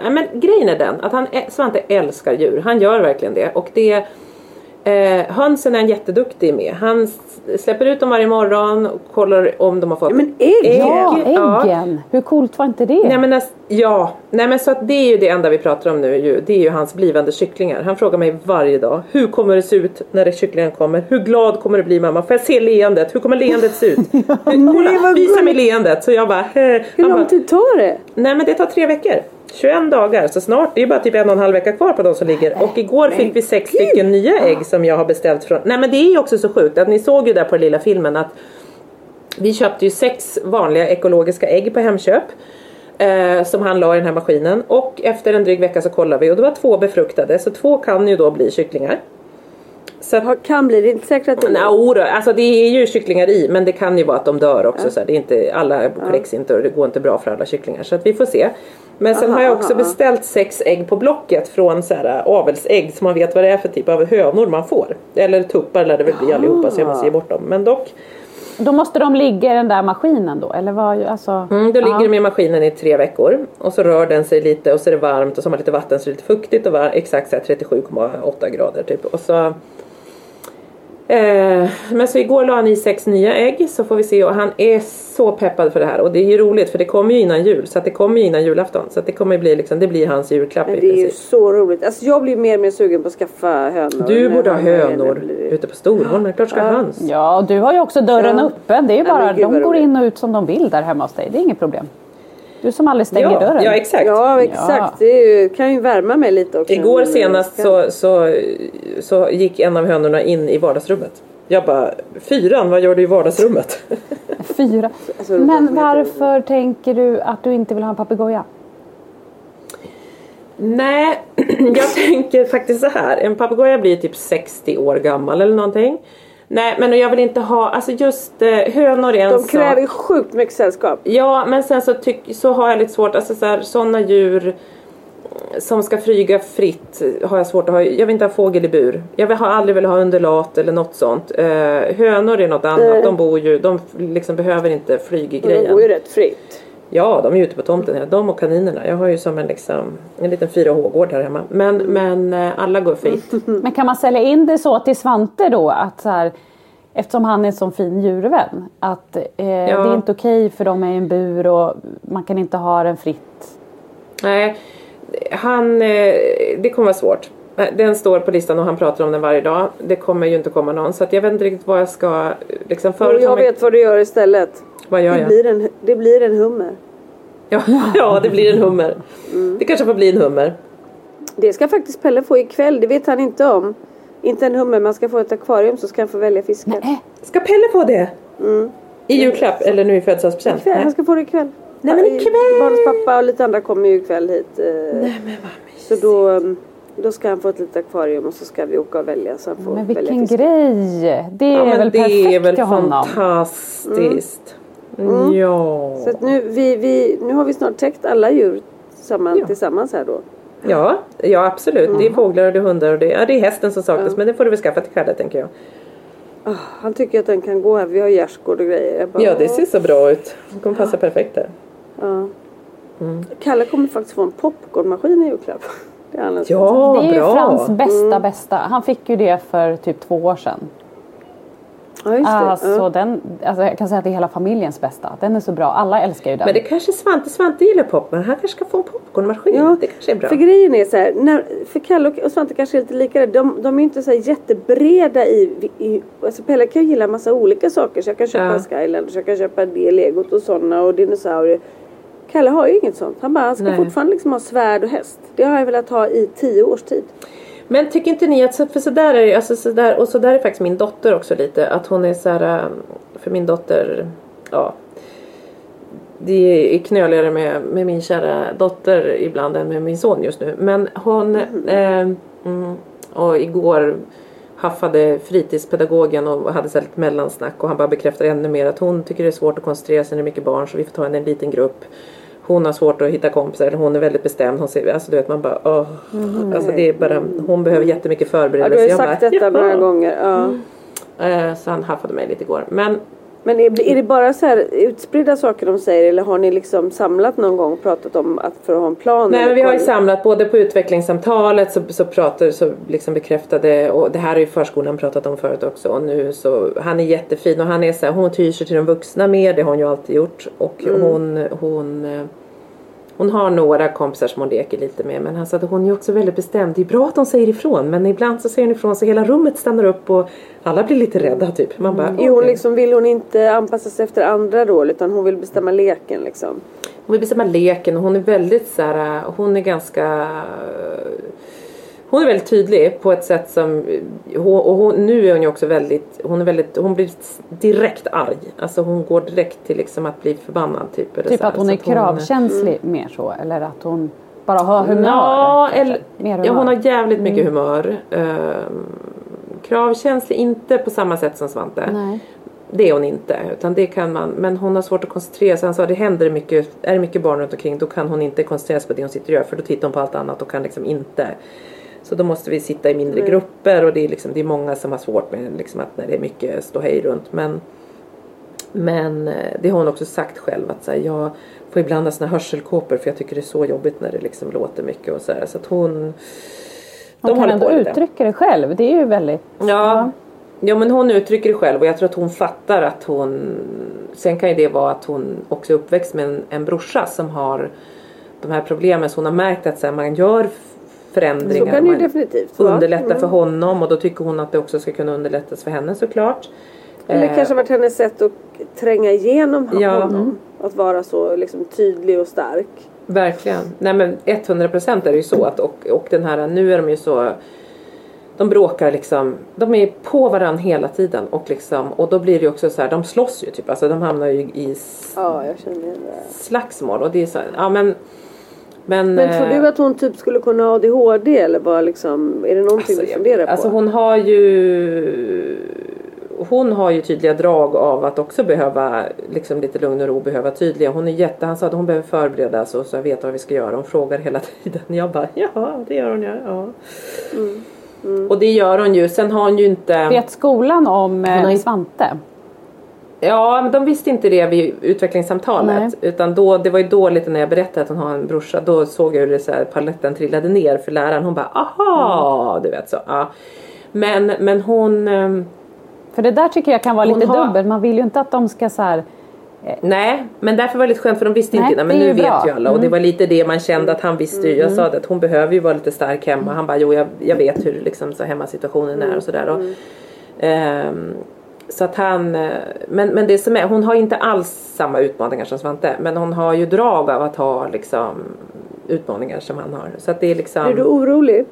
[SPEAKER 1] Nej men grejen är den att han, Svante älskar djur. Han gör verkligen det. Och det... Eh, hönsen är han jätteduktig med. Han släpper ut dem varje morgon och kollar om de har fått
[SPEAKER 2] Ja, men ägg!
[SPEAKER 3] Ja,
[SPEAKER 1] ja.
[SPEAKER 3] äggen! Hur coolt var inte det?
[SPEAKER 1] Nej men, ja, nej men så att det är ju det enda vi pratar om nu ju. Det är ju hans blivande kycklingar. Han frågar mig varje dag. Hur kommer det se ut när det kycklingen kommer? Hur glad kommer du bli mamma? Får jag se leendet? Hur kommer leendet se ut? (laughs) Hur, kolla,
[SPEAKER 2] vad
[SPEAKER 1] visa mig leendet. Så jag bara, eh.
[SPEAKER 2] Hur lång tid tar det?
[SPEAKER 1] Nej men det tar tre veckor. 21 dagar så snart, det är bara typ en och en halv vecka kvar på de som ligger. Och igår fick vi sex stycken nya ägg som jag har beställt från. Nej men det är ju också så sjukt att ni såg ju där på den lilla filmen att vi köpte ju sex vanliga ekologiska ägg på Hemköp. Eh, som han la i den här maskinen. Och efter en dryg vecka så kollade vi och det var två befruktade. Så två kan ju då bli kycklingar.
[SPEAKER 2] Har- Kan bli, det är inte säkert att det
[SPEAKER 1] Nej, oro, alltså det är ju kycklingar i men det kan ju vara att de dör också. Så här, det är inte, alla kläcks inte och det går inte bra för alla kycklingar. Så att vi får se. Men sen
[SPEAKER 2] Aha,
[SPEAKER 1] har jag också
[SPEAKER 2] aha.
[SPEAKER 1] beställt sex ägg på Blocket från så här, avelsägg så man vet vad det är för typ av hönor man får. Eller tuppar lär det väl bli allihopa så jag måste ge bort dem. Men dock,
[SPEAKER 3] Då måste de ligga i den där maskinen då? Eller vad? Alltså,
[SPEAKER 1] mm, då ligger
[SPEAKER 3] ja.
[SPEAKER 1] de i maskinen i tre veckor. Och så rör den sig lite och så är det varmt och så har man lite vatten så det är lite fuktigt och var, exakt så här 37,8 grader typ. Och så Eh, men så igår la han i sex nya ägg så får vi se och han är så peppad för det här och det är ju roligt för det kommer ju innan jul så att det kommer ju innan julafton så att det kommer bli liksom, det blir hans julklapp
[SPEAKER 2] Men
[SPEAKER 1] i
[SPEAKER 2] det är ju
[SPEAKER 1] princip.
[SPEAKER 2] så roligt. Alltså jag blir mer och mer sugen på att skaffa hönor.
[SPEAKER 1] Du borde ha hönor
[SPEAKER 2] blir-
[SPEAKER 1] ute på Storholmen, klart ska ha höns.
[SPEAKER 3] Ja, och du har ju också dörren
[SPEAKER 2] Ja.
[SPEAKER 3] öppen. Det är ju
[SPEAKER 2] Ja,
[SPEAKER 3] bara,
[SPEAKER 2] gud,
[SPEAKER 3] de går in och ut som de vill där hemma hos dig. Det är inget problem. Du som aldrig stänger
[SPEAKER 1] Ja,
[SPEAKER 3] dörren.
[SPEAKER 1] ja exakt.
[SPEAKER 2] Ja exakt.
[SPEAKER 3] Ja.
[SPEAKER 2] Det kan ju värma mig lite också.
[SPEAKER 1] Igår senast så, så, så gick en av hönorna in i vardagsrummet. Jag bara, fyran vad gör du i vardagsrummet? (laughs)
[SPEAKER 3] Fyra.
[SPEAKER 2] Alltså,
[SPEAKER 3] Men varför tänker du att du inte vill ha en papegoja?
[SPEAKER 1] Nej, (clears throat) jag tänker faktiskt så här. En papegoja blir typ 60 år gammal eller någonting. Nej men jag vill inte ha, alltså just eh, hönor är en
[SPEAKER 2] De
[SPEAKER 1] sak.
[SPEAKER 2] kräver sjukt mycket sällskap.
[SPEAKER 1] Ja men sen så, tyck, så har jag lite svårt, alltså så sådana djur som ska flyga fritt har jag svårt att ha. Jag vill inte ha fågel i bur. Jag vill- har aldrig velat ha undulat eller något sånt. Eh, hönor är något annat.
[SPEAKER 2] Nej.
[SPEAKER 1] De bor ju, de liksom behöver inte
[SPEAKER 2] Och de
[SPEAKER 1] flyggrejen.
[SPEAKER 2] går ju rätt fritt.
[SPEAKER 1] Ja, de är ute på tomten. De och kaninerna. Jag har ju som en, liksom, en liten 4H-gård här hemma. Men, men eh, alla går fritt. (laughs)
[SPEAKER 3] Men kan man sälja in det så till Svante då att så här, eftersom han är en sån fin djurvän att eh, det är inte okej för dem är i en bur och man kan inte ha den fritt.
[SPEAKER 1] Nej, han, eh, det kommer vara svårt. Nej, Den står på listan och han pratar om den varje dag. Det kommer ju inte komma någon. Så att jag vet inte riktigt vad jag ska... eh, Liksom, förut
[SPEAKER 2] jag vet vad du gör istället.
[SPEAKER 1] Vad gör
[SPEAKER 2] Det
[SPEAKER 1] jag?
[SPEAKER 2] blir en, det blir en hummer.
[SPEAKER 1] Ja, (laughs) ja, det blir en hummer. Det kanske får bli en hummer.
[SPEAKER 2] Det ska faktiskt Pelle få ikväll, det vet han inte om. Inte en hummer, man ska få ett akvarium så ska han få välja fiskar.
[SPEAKER 3] Nej.
[SPEAKER 1] Ska Pelle få det? I julklapp eller nu i födelsedagspresent?
[SPEAKER 2] Ikväll, han ska få det ikväll.
[SPEAKER 1] Nej, men ikväll!
[SPEAKER 2] Barnens pappa och lite andra kommer ju ikväll hit. eh,
[SPEAKER 1] Nej, men vad
[SPEAKER 2] Så då, mm, då ska han få ett litet akvarium och så ska vi åka och välja så han får
[SPEAKER 3] Men
[SPEAKER 2] välja
[SPEAKER 3] vilken
[SPEAKER 2] fiskar.
[SPEAKER 3] grej! Det är
[SPEAKER 1] Ja,
[SPEAKER 3] väl
[SPEAKER 1] det
[SPEAKER 3] perfekt
[SPEAKER 1] är väl
[SPEAKER 3] till honom.
[SPEAKER 1] fantastiskt. Ja.
[SPEAKER 2] Så att nu, vi, vi, nu har vi snart täckt alla djur samman, tillsammans här då.
[SPEAKER 1] Ja, ja absolut. Det är fåglar och det är hundar och det, ja, det är hästen som saknas. Men det får du väl skaffa till Kalle tänker jag.
[SPEAKER 2] Ah, han tycker att den kan gå här, vi har gärdsgård och grejer. Bara,
[SPEAKER 1] Ja, det ser så bra ut. Det kommer passa perfekt där.
[SPEAKER 2] ja.
[SPEAKER 1] Mm.
[SPEAKER 2] Kalle kommer faktiskt få en popcornmaskin i julklapp. (laughs) Det är
[SPEAKER 1] Ja,
[SPEAKER 3] det är ju
[SPEAKER 1] bra.
[SPEAKER 3] Frans bästa bästa. Han fick ju det för typ två år sedan.
[SPEAKER 2] Ja, just det.
[SPEAKER 3] Alltså,
[SPEAKER 2] ja.
[SPEAKER 3] den, alltså jag kan säga att det är hela familjens bästa. Den är så bra. Alla älskar ju den.
[SPEAKER 1] Men det kanske Svante, Svante gillar popcorn. Han kanske ska få en popcornmaskin.
[SPEAKER 2] Ja,
[SPEAKER 1] det kanske är bra.
[SPEAKER 2] För grejen är så här, när, för Kalle och- Svante kanske är lite lika där. De, de är inte så jättebreda i, i alltså Pelle kan ju gilla en massa olika saker. Så jag kan köpa
[SPEAKER 1] Ja.
[SPEAKER 2] en Skylanders, jag kan köpa det legot och sådana och dinosaurier. Kalle har ju inget sånt. Han bara, han ska
[SPEAKER 1] Nej.
[SPEAKER 2] fortfarande liksom ha svärd och häst. Det har jag velat ha i tio års tid.
[SPEAKER 1] Men tycker inte ni att, för sådär är alltså sådär, och sådär är faktiskt min dotter också lite. Att hon är så här, ähm, för min dotter, ja. Det är knöligare med, med min kära dotter ibland än med min son just nu. Men hon, eh, och igår haffade fritidspedagogen och hade så lite mellansnack och han bara bekräftar ännu mer att hon tycker det är svårt att koncentrera sig när det är mycket barn så vi får ta henne i en liten grupp. Hon har svårt att hitta kompisar, eller hon är väldigt bestämd. Hon ser, alltså du vet man bara åh. Alltså det är bara, hon behöver jättemycket
[SPEAKER 2] Ja,
[SPEAKER 1] förberedelse.
[SPEAKER 2] du har ju sagt
[SPEAKER 1] bara,
[SPEAKER 2] detta några gånger. Ja.
[SPEAKER 1] Eh, Så han haffade mig lite igår. Men
[SPEAKER 2] Men är, är det bara så här utspridda saker de säger eller har ni liksom samlat någon gång och pratat om att för att ha en plan?
[SPEAKER 1] Nej men vi har ju samlat både på utvecklingssamtalet så, så pratar så liksom bekräftade och det här har ju förskolan pratat om förut också och nu så han är jättefin och han är så här, hon tyr sig till de vuxna mer det har hon ju alltid gjort och hon hon eh, hon har några kompisar som hon leker lite med men han sa att hon är också väldigt bestämd. Det är bra att hon säger ifrån men ibland så säger hon ifrån så hela rummet stannar upp och alla blir lite rädda typ. Man bara,
[SPEAKER 2] Är hon
[SPEAKER 1] okej.
[SPEAKER 2] liksom, vill hon inte anpassa sig efter andra då utan hon vill bestämma leken liksom?
[SPEAKER 1] Hon vill bestämma leken och hon är väldigt så här, hon är ganska hon är väldigt tydlig på ett sätt som hon- och hon, nu är hon ju också väldigt hon är väldigt hon blir direkt arg. Alltså hon går direkt till liksom att bli förbannad typ. eller
[SPEAKER 3] Typ
[SPEAKER 1] så
[SPEAKER 3] att hon är kravkänslig mer så. Eller att hon bara har humör.
[SPEAKER 1] Ja, eller,
[SPEAKER 3] humör.
[SPEAKER 1] ja, hon har jävligt mycket humör. Ehm, kravkänslig inte på samma sätt som Svante.
[SPEAKER 3] Nej.
[SPEAKER 1] Det är hon inte. Utan det kan man, men hon har svårt att koncentrera sig. Han sa det händer mycket, är det mycket barn runt omkring då kan hon inte koncentrera sig på det hon sitter och gör. För då tittar hon på allt annat och kan liksom inte. Så då måste vi sitta i mindre grupper och det är, liksom, det är många som har svårt med liksom, att när det är mycket ståhej runt. Men, men eh, det har hon också sagt själv att så här, jag får ibland ha såna hörselkåpor för jag tycker det är så jobbigt när det liksom låter mycket och så här. Så att hon
[SPEAKER 3] Hon kan ändå uttrycka det själv. Det är ju väldigt...
[SPEAKER 1] Ja. ja men hon uttrycker det själv och jag tror att hon fattar att hon Sen kan ju det vara att hon också är uppväxt med en, en brorsa som har de här problemen så hon har märkt att så här, man gör förändringar.
[SPEAKER 2] Så kan det ju definitivt vara.
[SPEAKER 1] Underlättar
[SPEAKER 2] Mm.
[SPEAKER 1] för honom och då tycker hon att det också ska kunna underlättas för henne såklart.
[SPEAKER 2] Det
[SPEAKER 1] Eh,
[SPEAKER 2] kanske varit hennes sätt att tränga igenom
[SPEAKER 1] Ja.
[SPEAKER 2] honom. Att vara så liksom, tydlig och stark.
[SPEAKER 1] Verkligen. Nej men 100% är det ju så att och, och den här nu är de ju så de bråkar liksom, de är på varandra hela tiden och liksom och då blir det ju också så här, de slåss ju typ, alltså de hamnar ju i
[SPEAKER 2] Ja,
[SPEAKER 1] slagsmål och det är så här, ja men men,
[SPEAKER 2] Men tror
[SPEAKER 1] eh,
[SPEAKER 2] du att hon typ skulle kunna ha ADHD eller bara liksom, är det någonting
[SPEAKER 1] alltså,
[SPEAKER 2] du
[SPEAKER 1] jag-
[SPEAKER 2] funderar på?
[SPEAKER 1] Alltså hon har ju hon har ju tydliga drag av att också behöva liksom lite lugn och ro, behöva tydliga. Hon är jätte, han sa att hon behöver förberedas och så veta vad vi ska göra. Hon frågar hela (laughs) tiden. Jag bara ja det gör hon ja. ja. Och det gör hon ju. Sen har hon ju inte.
[SPEAKER 3] Vet skolan om eh,
[SPEAKER 1] Hon har ju-
[SPEAKER 3] Svante?
[SPEAKER 1] Ja men de visste inte det vid utvecklingssamtalet.
[SPEAKER 3] Nej.
[SPEAKER 1] Utan då, det var ju då lite när jag berättade att hon har en brorsa. Då såg jag hur det så här, paletten trillade ner för läraren. Hon bara aha du vet så. Ja. Men, men hon ehm,
[SPEAKER 3] För det där tycker jag kan vara lite
[SPEAKER 1] har-
[SPEAKER 3] dubbelt. Man vill ju inte att de ska så här...
[SPEAKER 1] Nej, men därför var det lite skönt för de visste
[SPEAKER 3] Nej,
[SPEAKER 1] inte innan. Men
[SPEAKER 3] det
[SPEAKER 1] nu vet
[SPEAKER 3] bra.
[SPEAKER 1] ju alla. Och det
[SPEAKER 3] Mm.
[SPEAKER 1] var lite det man kände att han visste ju. Jag sa det att hon behöver ju vara lite stark hemma. Han bara jo jag, jag vet hur liksom, så hemmasituationen är och sådär. Och, ehm, så att han, eh, men, men det som är, hon har inte alls samma utmaningar som Svante. Men hon har ju drag av att ha liksom utmaningar som han har. Så att det är liksom.
[SPEAKER 2] Är du orolig?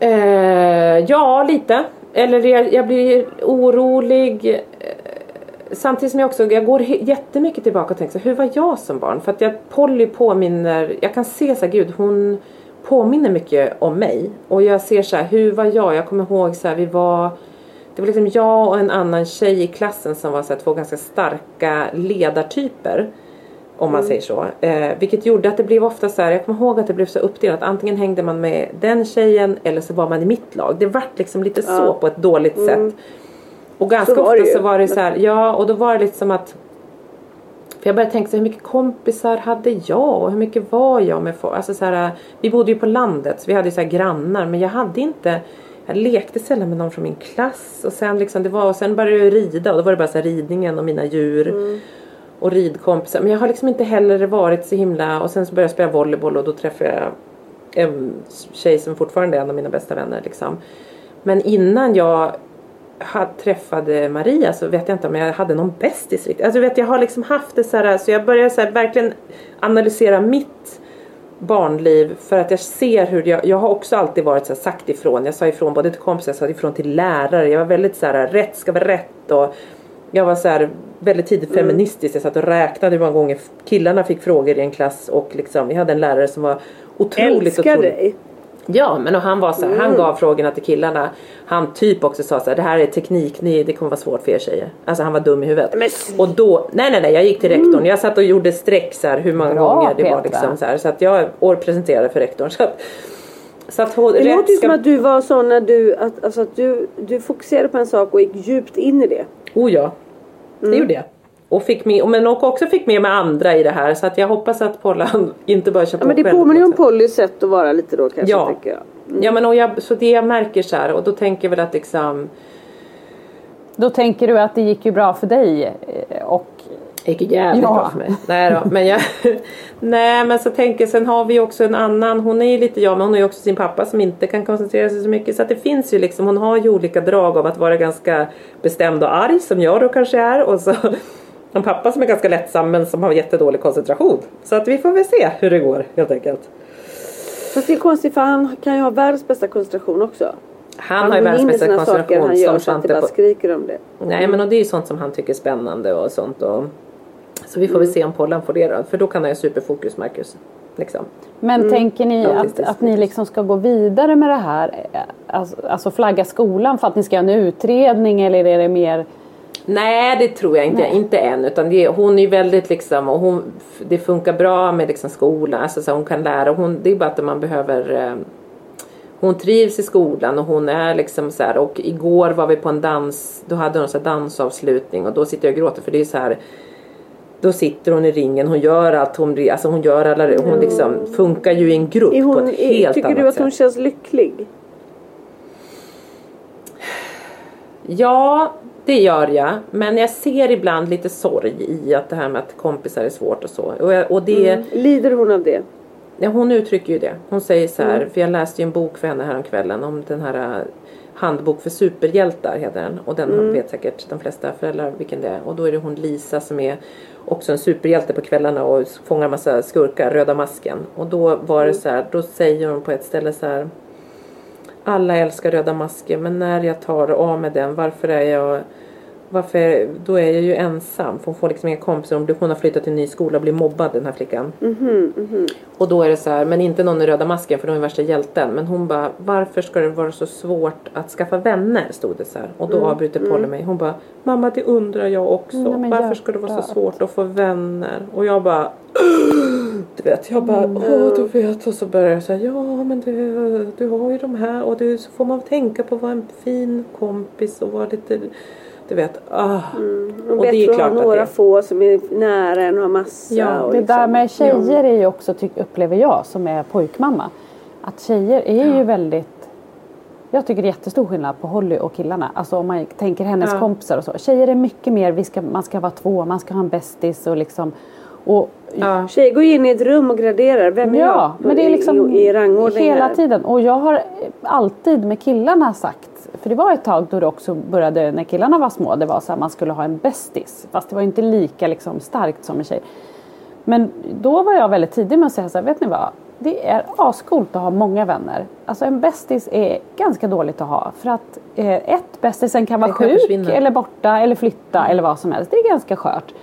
[SPEAKER 1] Eh, ja, lite. Eller jag, jag blir orolig. eh, Samtidigt som jag också jag går jättemycket tillbaka och tänker så hur var jag som barn? För att jag, Polly påminner, jag kan se så här, gud hon påminner mycket om mig. Och jag ser så här, hur var jag? Jag kommer ihåg så här, vi var det var liksom jag och en annan tjej i klassen som var så här, två ganska starka ledartyper. Om man säger så. Eh, vilket gjorde att det blev ofta så här, jag kommer ihåg att det blev så uppdelat. Antingen hängde man med den tjejen eller så var man i mitt lag. Det vart liksom lite så på ett dåligt sätt. Och ganska
[SPEAKER 2] Så
[SPEAKER 1] ofta så var det så här, ja och då var det lite som att för jag började tänka så här, hur mycket kompisar hade jag och hur mycket var jag med folk? Alltså så här, vi bodde ju på landet så vi hade ju så här grannar men jag hade inte jag lekte sällan med någon från min klass och sen liksom det var och sen började jag rida och då var det bara så här ridningen och mina djur och ridkompisar men jag har liksom inte heller varit så himla och sen så började jag spela volleyboll och då träffade jag en tjej som fortfarande är en av mina bästa vänner liksom. Men innan jag hade, träffade Maria så vet jag inte om jag hade någon bästis riktigt. Alltså vet jag har liksom haft det så här så jag börjar så här verkligen analysera mitt barnliv för att jag ser hur jag, jag har också alltid varit så här sagt ifrån. Jag sa ifrån både till kompisar, jag sa ifrån till lärare. Jag var väldigt så här rätt ska vara rätt och jag var så här väldigt tidigt feministisk. Jag satt och räknade hur många gånger killarna fick frågor i en klass och liksom vi hade en lärare som var otroligt
[SPEAKER 2] Älskar
[SPEAKER 1] otroligt
[SPEAKER 2] dig.
[SPEAKER 1] Ja men och han var så här, han
[SPEAKER 2] Mm.
[SPEAKER 1] gav frågorna till killarna. Han typ också sa så här, det här är teknik, ni, det kommer vara svårt för er tjejer. Alltså han var dum i huvudet.
[SPEAKER 2] Men-
[SPEAKER 1] Och då, nej nej nej jag gick till rektorn. Jag satt och gjorde streck så här hur många
[SPEAKER 3] Bra,
[SPEAKER 1] gånger det var
[SPEAKER 3] Petra.
[SPEAKER 1] liksom så här. Så att jag år presenterade för rektorn. Så att, så att hon,
[SPEAKER 2] Det låter ju
[SPEAKER 1] ska-
[SPEAKER 2] som att du var sån när du, att, alltså att du, du fokuserade på en sak och gick djupt in i det.
[SPEAKER 1] Oh ja, det gjorde jag. Och fick med, men och också fick med mig andra i det här. Så att jag hoppas att Pollan (laughs) inte bara kör på
[SPEAKER 2] Ja, men det
[SPEAKER 1] själv
[SPEAKER 2] påminner ju om. Pollys sätt att vara lite då kanske
[SPEAKER 1] Ja.
[SPEAKER 2] jag.
[SPEAKER 1] Ja men och jag, så det jag märker så här och då tänker jag väl att liksom
[SPEAKER 3] Då tänker du att det gick ju bra för dig eh, och
[SPEAKER 1] Det gick jävligt
[SPEAKER 3] Ja.
[SPEAKER 1] bra för mig. Nej då, men jag... (laughs) Nej men så tänker jag, sen har vi också en annan, hon är ju lite jag men hon har ju också sin pappa som inte kan koncentrera sig så mycket. Så att det finns ju liksom, hon har ju olika drag av att vara ganska bestämd och arg som jag då kanske är. Och så en pappa som är ganska lättsam men som har jättedålig koncentration. Så att vi får väl se hur det går helt enkelt.
[SPEAKER 2] Fast det är konstigt för han kan ju ha världens bästa koncentration också.
[SPEAKER 1] Han, har ju världens bästa koncentration
[SPEAKER 2] han gör
[SPEAKER 1] som
[SPEAKER 2] så att det
[SPEAKER 1] Svante
[SPEAKER 2] bara
[SPEAKER 1] på.
[SPEAKER 2] skriker om det.
[SPEAKER 1] Nej men och det är ju sånt som han tycker är spännande och sånt. Och... Så vi får väl se om Pollan får det då. För då kan han ju superfokus Marcus. Liksom.
[SPEAKER 3] Men tänker ni att, att ni liksom ska gå vidare med det här? Alltså, alltså flagga skolan för att ni ska göra en utredning eller är det mer
[SPEAKER 1] Nej det tror jag inte,
[SPEAKER 3] Nej.
[SPEAKER 1] inte än. Utan det, hon är väldigt liksom, och hon, det funkar bra med liksom skolan. Alltså så hon kan lära. Hon, det är bara att man behöver eh, hon trivs i skolan och hon är liksom så här och igår var vi på en dans, då hade hon så dansavslutning och då sitter jag och gråter för det är så här då sitter hon i ringen, hon gör allt, hon, alltså hon gör alla, hon liksom funkar ju i en grupp
[SPEAKER 2] Är
[SPEAKER 1] på
[SPEAKER 2] hon,
[SPEAKER 1] ett helt
[SPEAKER 2] tycker
[SPEAKER 1] annat
[SPEAKER 2] du att
[SPEAKER 1] sätt.
[SPEAKER 2] hon känns lycklig?
[SPEAKER 1] Ja, det gör jag. Men jag ser ibland lite sorg i att det här med att kompisar är svårt och så. Och, och det,
[SPEAKER 2] Mm. Lider hon av det?
[SPEAKER 1] ja, hon uttrycker ju det. Hon säger så
[SPEAKER 2] Mm.
[SPEAKER 1] här, för jag läste ju en bok för henne häromkvällen om den här äh, Handbok för superhjältar heter den. Och den
[SPEAKER 2] Mm.
[SPEAKER 1] vet säkert de flesta föräldrar vilken det är. Och då är det hon Lisa som är också en superhjälte på kvällarna och fångar massa skurkar, Röda masken. Och då var
[SPEAKER 2] Mm.
[SPEAKER 1] det så här, då säger hon på ett ställe så här alla älskar röda masken men när jag tar av mig den varför är jag varför, då är jag ju ensam. För hon får liksom inga kompisar. Hon, blir, hon har flyttat till en ny skola och blir mobbad den här flickan. Och då är det så här, men inte någon i röda masken för de är värsta hjälten. Men hon bara, varför ska det vara så svårt att skaffa vänner? Stod det så här. Och då avbryter Polly mig. Hon bara, mamma det undrar jag också.
[SPEAKER 3] Nej,
[SPEAKER 1] varför ska det vara så svårt att få vänner? Och jag bara, (gasps) du vet, jag bara, åh du vet. Och så börjar jag säga, ja men du, du har ju de här. Och du, så får man tänka på att vara en fin kompis och vara lite, du vet. Ah.
[SPEAKER 2] Och
[SPEAKER 1] Och det är
[SPEAKER 2] bättre att
[SPEAKER 1] klart att
[SPEAKER 2] några
[SPEAKER 1] det-
[SPEAKER 2] få som är nära än att ha massa.
[SPEAKER 1] Ja,
[SPEAKER 2] och
[SPEAKER 3] Det
[SPEAKER 2] liksom-
[SPEAKER 3] där med tjejer är ju också, upplever jag som är pojkmamma, att tjejer är ju väldigt jag tycker det är jättestor skillnad på Holly och killarna. Alltså om man tänker hennes
[SPEAKER 1] Ja.
[SPEAKER 3] kompisar och så. Tjejer är mycket mer, vi ska, man ska vara två, man ska ha en bästis och liksom. Och,
[SPEAKER 1] Ja.
[SPEAKER 2] Tjejer går in i ett rum och graderar. Vem är
[SPEAKER 3] ja,
[SPEAKER 2] jag?
[SPEAKER 3] men det är liksom
[SPEAKER 2] I, i rangordning
[SPEAKER 3] hela tiden. Och jag har alltid med killarna sagt, för det var ett tag då det också började när killarna var små, det var så här man skulle ha en bästis. Fast det var inte lika liksom starkt som en tjej. Men då var jag väldigt tidig med att säga så här, vet ni vad? Det är ascoolt att ha många vänner. Alltså en bästis är ganska dåligt att ha. För att eh, ett, bästisen kan vara
[SPEAKER 1] kan
[SPEAKER 3] sjuk
[SPEAKER 1] försvinna.
[SPEAKER 3] eller borta eller flytta eller vad som helst. Det är ganska skört.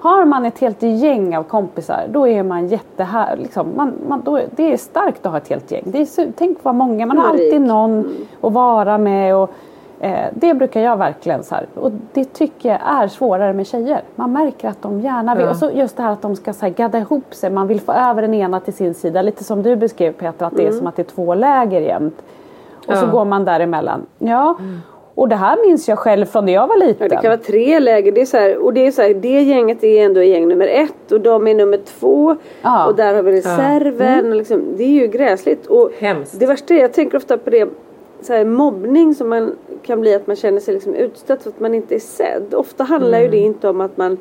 [SPEAKER 3] Har man ett helt gäng av kompisar då är man jättehär, liksom, man, man, då, det är starkt att ha ett helt gäng. Det är, tänk vad många, man har alltid någon att vara med. Och, eh, det brukar jag verkligen så här. Och det tycker jag är svårare med tjejer. Man märker att de gärna vill.
[SPEAKER 1] Ja.
[SPEAKER 3] Och så just det här att de ska så här, gadda ihop sig. Man vill få över den ena till sin sida. Lite som du beskrev Petra, att det är som att det är två läger jämt. Och så
[SPEAKER 1] Ja.
[SPEAKER 3] går man däremellan. Ja. Och det här minns jag själv från när jag var liten.
[SPEAKER 2] Ja, det kan vara tre läger. Det är så här, och det är så här, det gänget är ändå gäng nummer ett och de är nummer två.
[SPEAKER 3] Ja.
[SPEAKER 2] Och där har vi reserven. Och liksom, det är ju gräsligt. Och
[SPEAKER 1] Hemskt.
[SPEAKER 2] Det värsta är, jag tänker ofta på det, så här, mobbning som man kan bli att man känner sig liksom utstött för att man inte är sedd. Ofta handlar ju det inte om att man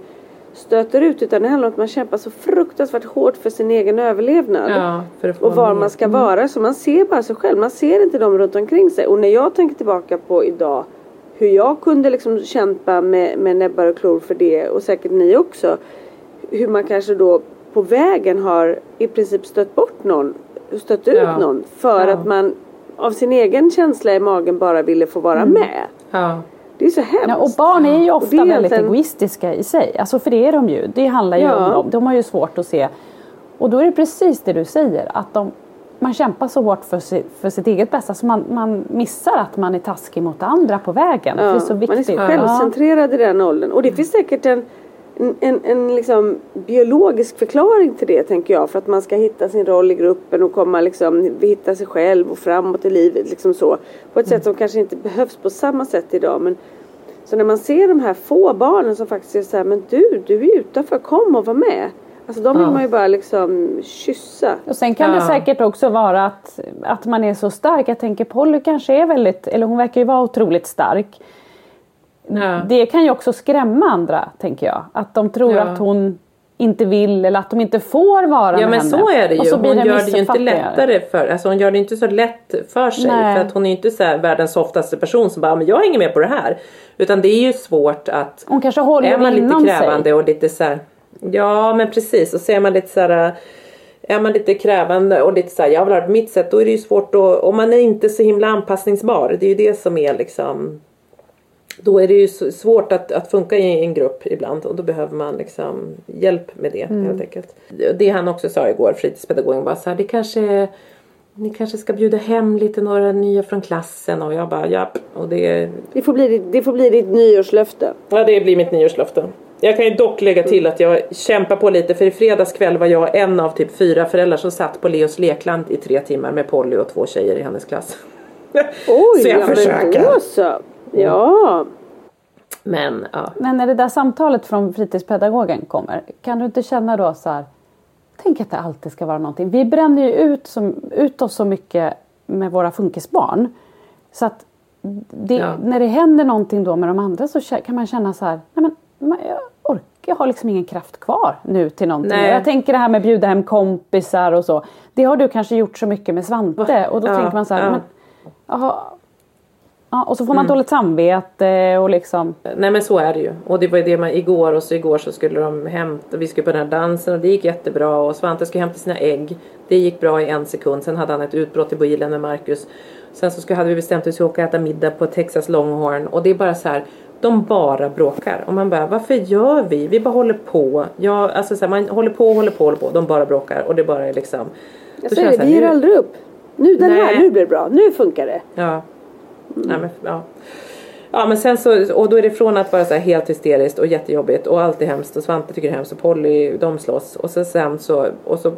[SPEAKER 2] stöter ut utan det handlar om att man kämpar så fruktansvärt hårt för sin egen överlevnad.
[SPEAKER 1] Ja,
[SPEAKER 2] och var man ska vara. Så man ser bara sig själv. Man ser inte dem runt omkring sig. Och när jag tänker tillbaka på idag hur jag kunde liksom kämpa med, med näbbar och klor för det och säkert ni också. Hur man kanske då på vägen har i princip stött bort någon. Stött ut
[SPEAKER 1] Ja.
[SPEAKER 2] någon. För
[SPEAKER 1] Ja.
[SPEAKER 2] att man av sin egen känsla i magen bara ville få vara med.
[SPEAKER 1] Ja.
[SPEAKER 2] Det är så hemskt.
[SPEAKER 3] Ja, och barn är ju ofta
[SPEAKER 2] är
[SPEAKER 3] väldigt
[SPEAKER 2] egentligen-
[SPEAKER 3] egoistiska i sig. Alltså för det är de ju. Det handlar ju
[SPEAKER 2] Ja.
[SPEAKER 3] om dem. De har ju svårt att se. Och då är det precis det du säger. Att de, man kämpar så hårt för, si, för sitt eget bästa så man, man missar att man är taskig mot andra på vägen.
[SPEAKER 2] Ja,
[SPEAKER 3] det är så
[SPEAKER 2] man är
[SPEAKER 3] viktigt.
[SPEAKER 2] så
[SPEAKER 3] Ja.
[SPEAKER 2] självcentrerad i den åldern. Och det finns säkert en, en, en, en liksom biologisk förklaring till det tänker jag. För att man ska hitta sin roll i gruppen och komma liksom, hitta sig själv och framåt i livet. Liksom så. På ett sätt som kanske inte behövs på samma sätt idag. Men, så när man ser de här få barnen som faktiskt är så här, men du, du är utanför, kom och var med. Alltså de vill
[SPEAKER 1] Ja.
[SPEAKER 2] man ju bara liksom kyssa.
[SPEAKER 3] Och sen kan det
[SPEAKER 1] Ja.
[SPEAKER 3] säkert också vara att, att man är så stark. Jag tänker Polly kanske är väldigt, eller hon verkar ju vara otroligt stark.
[SPEAKER 1] Ja.
[SPEAKER 3] Det kan ju också skrämma andra, tänker jag. Att de tror
[SPEAKER 1] Ja.
[SPEAKER 3] att hon inte vill eller att de inte får vara
[SPEAKER 1] Ja
[SPEAKER 3] med
[SPEAKER 1] men
[SPEAKER 3] henne.
[SPEAKER 1] så är det ju. Hon
[SPEAKER 3] blir
[SPEAKER 1] gör det ju inte lättare för, alltså hon gör det inte så lätt för sig.
[SPEAKER 3] Nej.
[SPEAKER 1] För att hon är ju inte så världens softaste person som bara, men jag hänger med på det här. Utan det är ju svårt att
[SPEAKER 3] Hon kanske håller
[SPEAKER 1] är man lite
[SPEAKER 3] inom
[SPEAKER 1] krävande
[SPEAKER 3] sig.
[SPEAKER 1] och lite så här, Ja men precis och så är man lite så här är man lite krävande och lite så här, jag vill ha det på mitt sätt då är det ju svårt att, om man är inte så himla anpassningsbar. Det är ju det som är liksom då är det ju svårt att, att funka i en grupp ibland och då behöver man liksom hjälp med det
[SPEAKER 3] Mm.
[SPEAKER 1] helt enkelt. Det han också sa igår, fritidspedagogen, bara så här, det kanske ni kanske ska bjuda hem lite några nya från klassen och jag bara japp. Och det,
[SPEAKER 2] Det får bli det får bli ditt nyårslöfte.
[SPEAKER 1] ja, det blir mitt nyårslöfte. Jag kan ju dock lägga till att jag kämpar på lite för i fredags kväll var jag en av typ fyra föräldrar som satt på Leos lekland i tre timmar med Polly och två tjejer i hennes klass. (laughs)
[SPEAKER 2] Oj,
[SPEAKER 1] Så jag
[SPEAKER 2] ja, men
[SPEAKER 1] försöker.
[SPEAKER 2] då så. Ja.
[SPEAKER 1] Men ja.
[SPEAKER 3] Men när det där samtalet från fritidspedagogen kommer, kan du inte känna då så här, tänk att det alltid ska vara någonting. Vi bränner ju ut, som, ut oss så mycket med våra funkisbarn. Så att det,
[SPEAKER 1] Ja.
[SPEAKER 3] när det händer någonting då med de andra så kan man känna så här, nej men jag orkar, jag har liksom ingen kraft kvar nu till någonting.
[SPEAKER 1] Nej.
[SPEAKER 3] Jag tänker det här med bjuda hem kompisar och så. Det har du kanske gjort så mycket med Svante och då
[SPEAKER 1] Ja,
[SPEAKER 3] tänker man så här,
[SPEAKER 1] ja.
[SPEAKER 3] men, jaha, Ja, och så får man
[SPEAKER 1] Mm.
[SPEAKER 3] dåligt samvete och liksom
[SPEAKER 1] Nej men så är det ju. Och det var ju det man igår och så igår så skulle de hämta, vi skulle på den här dansen och det gick jättebra och Svante skulle hämta sina ägg. Det gick bra i en sekund. Sen hade han ett utbrott i bilen med Marcus. Sen så skulle, hade vi bestämt att vi skulle åka och äta middag på Texas Longhorn och det är bara så här. De bara bråkar. Och man bara, varför gör vi? Vi bara håller på. Ja, alltså så här, man håller på, håller på, håller på. De bara bråkar. Och det bara är liksom.
[SPEAKER 2] Jag säger det, vi
[SPEAKER 1] här,
[SPEAKER 2] ger aldrig upp. Nu den här,
[SPEAKER 1] Nej.
[SPEAKER 2] nu blir det bra. Nu funkar det.
[SPEAKER 1] Ja. Nej, men, ja. Ja men sen så, och då är det från att vara så här helt hysteriskt och jättejobbigt och allt är hemskt och Svante tycker det är hemskt och Polly de slåss och så sen så, och så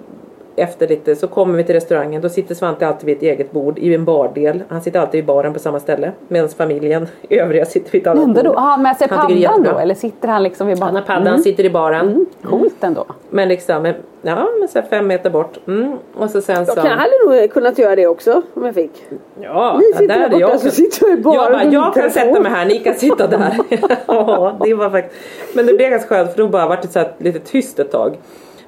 [SPEAKER 1] efter lite så kommer vi till restaurangen då sitter Svante alltid vid ett eget bord i en bardel. Han sitter alltid i baren på samma ställe medan familjen, (laughs) övriga sitter vid ett annat
[SPEAKER 3] då,
[SPEAKER 1] bord.
[SPEAKER 3] har han med sig
[SPEAKER 1] Han
[SPEAKER 3] paddan då eller sitter han liksom vid
[SPEAKER 1] Han har
[SPEAKER 3] bara...
[SPEAKER 1] paddan, sitter i baren.
[SPEAKER 3] Coolt ändå.
[SPEAKER 1] Men liksom, ja men så här fem meter bort. Mm. Och så sen så.
[SPEAKER 2] Jag hade nog kunnat göra det också om jag fick.
[SPEAKER 1] Ja,
[SPEAKER 2] Ni sitter
[SPEAKER 1] där
[SPEAKER 2] där
[SPEAKER 1] är
[SPEAKER 2] borta
[SPEAKER 1] jag.
[SPEAKER 2] så sitter jag i baren
[SPEAKER 1] Jag, bara, jag kan sätta mig här, ni kan sitta där. (laughs) ja, det var faktiskt. Men det blev ganska skönt för då bara vart det så här lite tyst ett tag.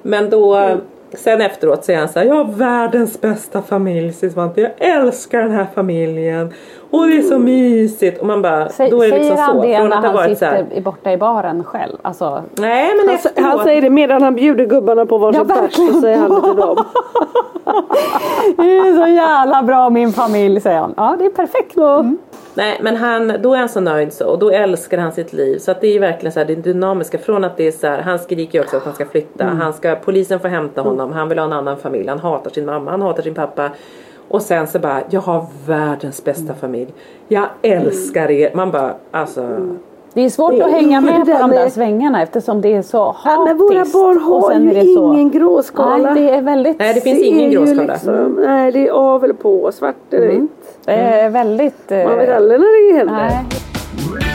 [SPEAKER 1] Men då
[SPEAKER 2] Mm.
[SPEAKER 1] Sen efteråt är han så här, jag har världens bästa familj säger Svante. Jag älskar den här familjen. Och det är så mysigt. Och man bara,
[SPEAKER 3] Sä,
[SPEAKER 1] då är det
[SPEAKER 3] säger
[SPEAKER 1] liksom
[SPEAKER 3] han
[SPEAKER 1] så.
[SPEAKER 3] det
[SPEAKER 1] Från
[SPEAKER 3] när
[SPEAKER 1] att det har
[SPEAKER 3] han
[SPEAKER 1] varit
[SPEAKER 3] sitter
[SPEAKER 1] här,
[SPEAKER 3] i- borta i baren själv? Alltså,
[SPEAKER 1] Nej men
[SPEAKER 2] Han,
[SPEAKER 1] efteråt.
[SPEAKER 2] han säger det medan han bjuder gubbarna på varsin
[SPEAKER 3] Ja,
[SPEAKER 2] bärs. Så säger han det till dem. (laughs)
[SPEAKER 3] det är så jävla bra min familj säger han. Ja det är perfekt. Mm.
[SPEAKER 1] Nej men han, då är han så nöjd så och då älskar han sitt liv. Så att det är verkligen så här, det dynamiska från att det är så här, han skriker ju också att han ska flytta.
[SPEAKER 3] Mm.
[SPEAKER 1] Han ska, polisen får hämta honom, han vill ha en annan familj. Han hatar sin mamma, han hatar sin pappa. Och sen så bara, jag har världens bästa
[SPEAKER 3] Mm.
[SPEAKER 1] familj. Jag älskar er. Man bara, alltså.
[SPEAKER 3] Det är svårt
[SPEAKER 2] Det-
[SPEAKER 3] att hänga med på de där svängarna eftersom det är så hatiskt.
[SPEAKER 2] Ja, men våra barn
[SPEAKER 3] och
[SPEAKER 2] har
[SPEAKER 3] sen
[SPEAKER 2] ju
[SPEAKER 3] är det så-
[SPEAKER 2] ingen gråskala.
[SPEAKER 3] Nej, det är väldigt...
[SPEAKER 1] Nej det finns
[SPEAKER 2] Det
[SPEAKER 1] ingen gråskala.
[SPEAKER 2] Liksom, nej det är av eller på, svart eller
[SPEAKER 3] Mm.
[SPEAKER 2] vitt.
[SPEAKER 3] det är väldigt... eh,
[SPEAKER 2] Man vet aldrig när det händer.
[SPEAKER 3] Nej.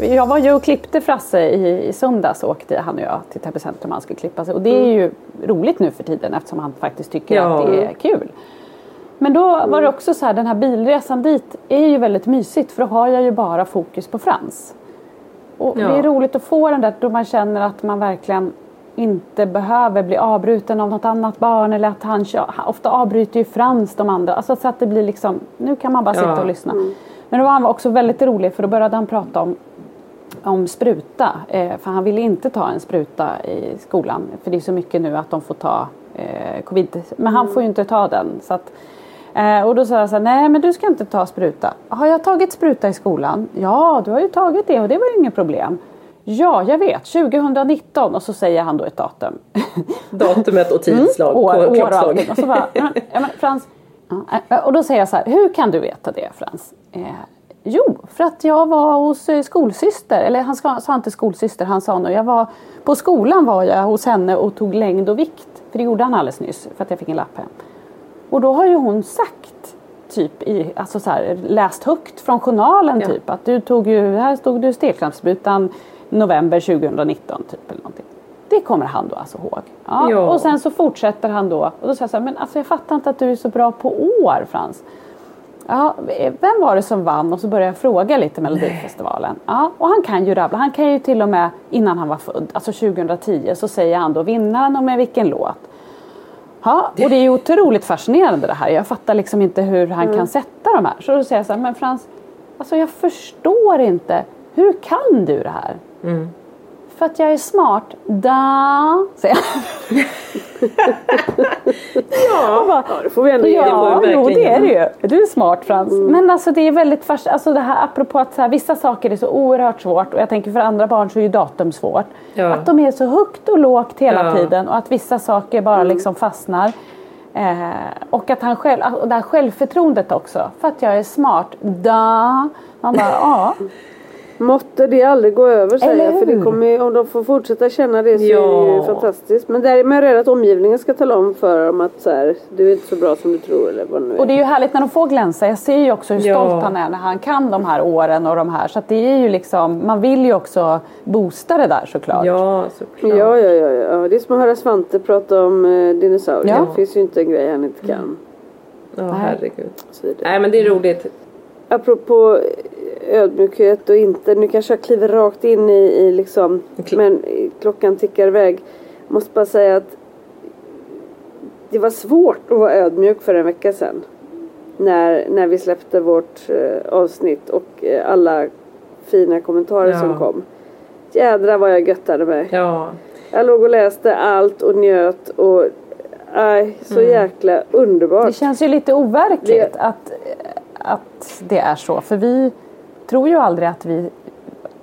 [SPEAKER 3] Jag var ju och klippte Frasse i, i söndags åkte han och jag till Täby centrum han skulle klippa sig. Och det är ju roligt nu för tiden eftersom han faktiskt tycker
[SPEAKER 1] Ja.
[SPEAKER 3] att det är kul. Men då var det också så här, den här bilresan dit är ju väldigt mysigt för då har jag ju bara fokus på Frans. Och
[SPEAKER 1] Ja.
[SPEAKER 3] det är roligt att få den där då man känner att man verkligen inte behöver bli avbruten av något annat barn eller att han kör, ofta avbryter ju Frans de andra. Alltså så att det blir liksom, nu kan man bara sitta
[SPEAKER 1] Ja.
[SPEAKER 3] och lyssna. Men då var han också väldigt rolig för då började han prata om om spruta. Eh, för han ville inte ta en spruta i skolan. För det är så mycket nu att de får ta eh, covid. Men han får ju inte ta den. Så att, eh, och då sa jag så här, nej men du ska inte ta spruta. Har jag tagit spruta i skolan? Ja, du har ju tagit det och det var ju inget problem. Ja, jag vet. 2019 och så säger han då ett datum. (laughs)
[SPEAKER 1] Datumet och tidslag
[SPEAKER 3] Mm. år,
[SPEAKER 1] på
[SPEAKER 3] år och allting. Och så bara, ja, men, Frans. Och då säger jag så här, hur kan du veta det Frans? Jo, för att jag var hos eh, skolsyster. Eller han sa inte skolsyster, han sa nog, jag var på skolan var jag hos henne och tog längd och vikt. För det gjorde han alldeles nyss för att jag fick en lapp hem. Och då har ju hon sagt typ i, alltså så här, läst högt från journalen
[SPEAKER 1] Ja.
[SPEAKER 3] typ att du tog ju, här stod du stelkrampssprutan november 2019 typ eller någonting. Det kommer han då alltså ihåg. Ja.
[SPEAKER 1] Ja.
[SPEAKER 3] Och sen så fortsätter han då och då säger jag så här, men alltså jag fattar inte att du är så bra på år Frans. Ja, vem var det som vann? Och så började jag fråga lite Melodifestivalen. Ja, och han kan ju rabbla. Han kan ju till och med innan han var född, alltså 2010, så säger han då vinnaren och med vilken låt. Ja, och det är ju otroligt fascinerande det här. Jag fattar liksom inte hur han kan sätta de här. Så då säger jag så här, men Frans, alltså jag förstår inte. Hur kan du det här? För att jag är smart. Da, säger han. (laughs)
[SPEAKER 1] Ja.
[SPEAKER 3] bara,
[SPEAKER 2] Ja, det får vi ändå ge
[SPEAKER 3] Ja,
[SPEAKER 1] det
[SPEAKER 3] jo det är det ju. Du är smart Frans. Men alltså det är väldigt fast, alltså det här apropå att så här, vissa saker är så oerhört svårt och jag tänker för andra barn så är ju datum svårt.
[SPEAKER 1] Ja.
[SPEAKER 3] Att de är så högt och lågt hela
[SPEAKER 1] Ja.
[SPEAKER 3] tiden och att vissa saker bara liksom fastnar. Eh, och att han själv, och det här självförtroendet också. För att jag är smart. Da. Man bara, ja.
[SPEAKER 2] Måtte det aldrig gå över säger jag. För det kommer, om de får fortsätta känna det så är det ju
[SPEAKER 1] Ja.
[SPEAKER 2] fantastiskt. Men där är man rädd att omgivningen ska tala om för dem att så här, du är inte så bra som du tror eller vad nu är.
[SPEAKER 3] Och det är ju härligt när de får glänsa. Jag ser ju också hur
[SPEAKER 1] Ja.
[SPEAKER 3] stolt han är när han kan de här åren och de här. Så att det är ju liksom, man vill ju också boosta det där såklart.
[SPEAKER 1] Ja, såklart.
[SPEAKER 2] Ja, ja, ja, ja. Det är som att höra Svante prata om eh, dinosaurier.
[SPEAKER 3] Ja.
[SPEAKER 2] Det finns ju inte en grej han inte kan.
[SPEAKER 1] Ja, herregud.
[SPEAKER 2] Och så vidare.
[SPEAKER 1] Nej men det är roligt.
[SPEAKER 2] Apropå ödmjukhet och inte, nu kanske jag kliver rakt in i, i liksom,
[SPEAKER 1] Kl-
[SPEAKER 2] men klockan tickar iväg. Måste bara säga att det var svårt att vara ödmjuk för en vecka sedan. När, när vi släppte vårt eh, avsnitt och eh, alla fina kommentarer
[SPEAKER 1] Ja.
[SPEAKER 2] som kom. Jädrar vad jag göttade mig.
[SPEAKER 1] Ja.
[SPEAKER 2] Jag låg och läste allt och njöt och Nej, så
[SPEAKER 1] Mm.
[SPEAKER 2] jäkla underbart.
[SPEAKER 3] Det känns ju lite overkligt att, att det är så. För vi tror ju aldrig att vi...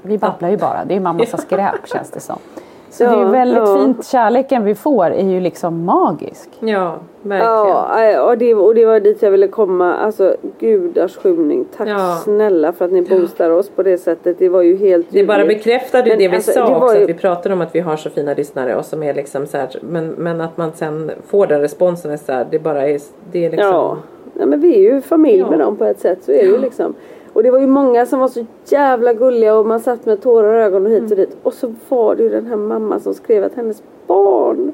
[SPEAKER 3] Vi babblar ju bara. Det är bara massa (laughs) skräp känns det som. Så det är ju
[SPEAKER 2] Ja,
[SPEAKER 3] väldigt
[SPEAKER 2] ja.
[SPEAKER 3] fint. Kärleken vi får är ju liksom magisk.
[SPEAKER 1] Ja, verkligen.
[SPEAKER 2] Ja, och det, och det var dit jag ville komma. Alltså gudars skymning. Tack
[SPEAKER 1] Ja.
[SPEAKER 2] snälla för att ni boostar oss på det sättet. Det var ju helt
[SPEAKER 1] Det bara bekräftade
[SPEAKER 2] Men
[SPEAKER 1] det vi
[SPEAKER 2] alltså,
[SPEAKER 1] sa
[SPEAKER 2] det
[SPEAKER 1] också,
[SPEAKER 2] ju-
[SPEAKER 1] att vi pratade om att vi har så fina lyssnare och som är liksom så här, men, men att man sen får den responsen är så här, det bara är, det är liksom
[SPEAKER 2] Ja, men vi är ju familj
[SPEAKER 1] Ja.
[SPEAKER 2] med dem på ett sätt. Så är det ju liksom. Och det var ju många som var så jävla gulliga och man satt med tårar i ögonen hit
[SPEAKER 1] Mm.
[SPEAKER 2] och dit. Och så var det ju den här mamman som skrev att hennes barn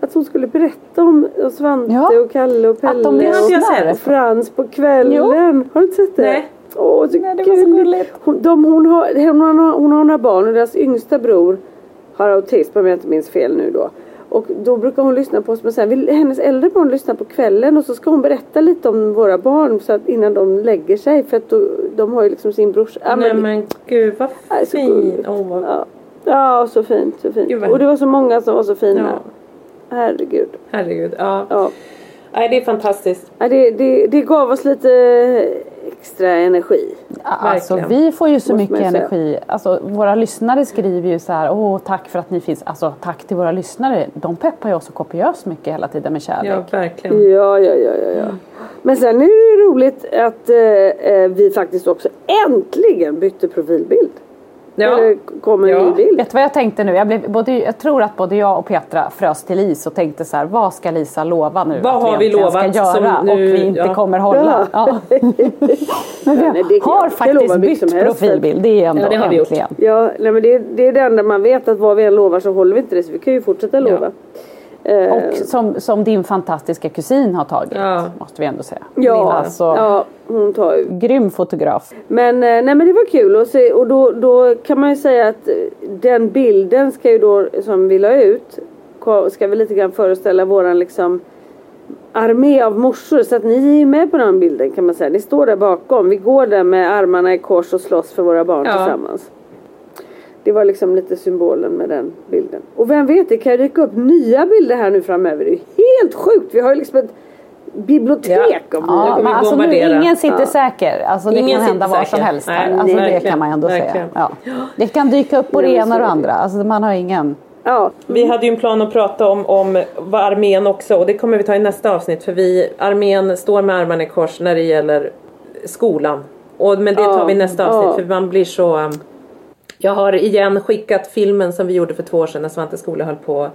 [SPEAKER 2] att hon skulle berätta om Svante
[SPEAKER 3] Ja.
[SPEAKER 2] och Kalle och Pelle
[SPEAKER 1] sett.
[SPEAKER 2] och Frans på kvällen.
[SPEAKER 3] Jo.
[SPEAKER 2] Har du inte sett det?
[SPEAKER 1] Nej.
[SPEAKER 2] Åh, så
[SPEAKER 3] Nej, det var så
[SPEAKER 2] gulligt.
[SPEAKER 3] gulligt.
[SPEAKER 2] Hon, de, hon, har, hon, har, hon har några barn och deras yngsta bror har autism om jag inte minns fel nu då. Och då brukar hon lyssna på oss men sen vill hennes äldre barn lyssna på kvällen och så ska hon berätta lite om våra barn så att innan de lägger sig för att då, de har ju liksom sin brors... Ja,
[SPEAKER 1] Nej
[SPEAKER 2] men-
[SPEAKER 1] men gud vad
[SPEAKER 2] Nej, så
[SPEAKER 1] fin. Åh, vad...
[SPEAKER 2] ja. ja, så fint, så fint.
[SPEAKER 1] Gud, vad-
[SPEAKER 2] Och det var så många som var så fina.
[SPEAKER 1] Ja.
[SPEAKER 2] Herregud.
[SPEAKER 1] Herregud. Ja.
[SPEAKER 2] Ja.
[SPEAKER 1] Nej det är fantastiskt.
[SPEAKER 2] Ja, det, det, det gav oss lite extra energi.
[SPEAKER 3] Alltså
[SPEAKER 1] Verkligen.
[SPEAKER 3] vi får ju så
[SPEAKER 2] Måste
[SPEAKER 3] mycket energi. Alltså våra lyssnare skriver ju så här, åh tack för att ni finns. Alltså tack till våra lyssnare. De peppar ju oss så kopiöst mycket hela tiden med kärlek.
[SPEAKER 1] Ja verkligen.
[SPEAKER 2] Ja, ja, ja, ja, ja. Men sen är det ju roligt att eh, eh, vi faktiskt också äntligen bytte profilbild.
[SPEAKER 1] Ja.
[SPEAKER 2] Eller kom en
[SPEAKER 1] Ja.
[SPEAKER 2] ny bild.
[SPEAKER 3] Vet du vad jag tänkte nu? Jag, blev, både, jag tror att både jag och Petra frös till is och tänkte så här, vad ska Lisa lova nu
[SPEAKER 1] Vad
[SPEAKER 3] att
[SPEAKER 1] har vi
[SPEAKER 3] egentligen
[SPEAKER 1] lovat
[SPEAKER 3] ska
[SPEAKER 1] som
[SPEAKER 3] göra
[SPEAKER 1] nu-
[SPEAKER 3] och vi inte
[SPEAKER 1] ja.
[SPEAKER 3] kommer hålla? Ja. (laughs) Men vi
[SPEAKER 2] nej, det
[SPEAKER 3] har faktiskt bytt profilbild, det är ändå
[SPEAKER 1] Ja, det har vi gjort.
[SPEAKER 2] Ja, nej, men det, det är det enda man vet att vad vi än lovar så håller vi inte det så vi kan ju fortsätta lova. Eh,
[SPEAKER 3] Och som, som din fantastiska kusin har tagit,
[SPEAKER 1] Ja.
[SPEAKER 3] måste vi ändå säga.
[SPEAKER 2] ja,
[SPEAKER 3] Alltså,
[SPEAKER 2] ja, hon tar ju.
[SPEAKER 3] grym fotograf.
[SPEAKER 2] Men, eh, nej, men det var kul att se och då, då kan man ju säga att eh, den bilden ska ju då som vi la ut ska väl lite grann föreställa våran liksom armé av morsor så att ni är med på den bilden kan man säga. Ni står där bakom. Vi går där med armarna i kors och slåss för våra barn
[SPEAKER 1] Ja.
[SPEAKER 2] tillsammans. Det var liksom lite symbolen med den bilden. Och vem vet, det kan ju dyka upp nya bilder här nu framöver. Det är helt sjukt. Vi har ju liksom ett bibliotek
[SPEAKER 1] Ja.
[SPEAKER 2] av
[SPEAKER 3] Ja, men alltså nu, ingen sitter
[SPEAKER 2] Ja.
[SPEAKER 3] säker. Alltså, det
[SPEAKER 1] Ingen
[SPEAKER 3] kan hända var som helst här.
[SPEAKER 1] Nej,
[SPEAKER 3] Alltså, det
[SPEAKER 1] verkligen.
[SPEAKER 3] kan man ändå
[SPEAKER 1] Verkligen.
[SPEAKER 3] säga. Ja. Det kan dyka upp både det
[SPEAKER 2] Nej,
[SPEAKER 3] ena och det
[SPEAKER 2] det.
[SPEAKER 3] andra. Alltså, man har ingen...
[SPEAKER 2] Ja,
[SPEAKER 1] Vi hade ju en plan att prata om, om vad armén också och det kommer vi ta i nästa avsnitt för vi, armén står med armarna i kors när det gäller skolan. Och, men det tar vi i nästa avsnitt för man blir så um, Jag har igen skickat filmen som vi gjorde för två år sedan när Svante skola höll på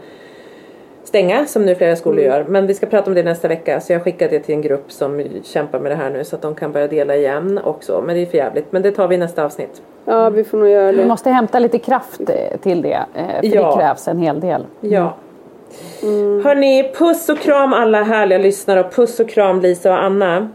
[SPEAKER 1] stänga som nu flera skolor
[SPEAKER 2] Mm.
[SPEAKER 1] gör. Men vi ska prata om det nästa vecka så jag skickar det till en grupp som kämpar med det här nu så att de kan börja dela igen också. Men det är för jävligt. Men det tar vi i nästa avsnitt.
[SPEAKER 2] ja vi får nog göra
[SPEAKER 3] Vi
[SPEAKER 2] det.
[SPEAKER 3] måste hämta lite kraft eh, till det. eh, För
[SPEAKER 1] Ja.
[SPEAKER 3] det krävs en hel del.
[SPEAKER 1] Ja. Hörni, puss och kram alla härliga lyssnare och puss och kram Lisa och Anna.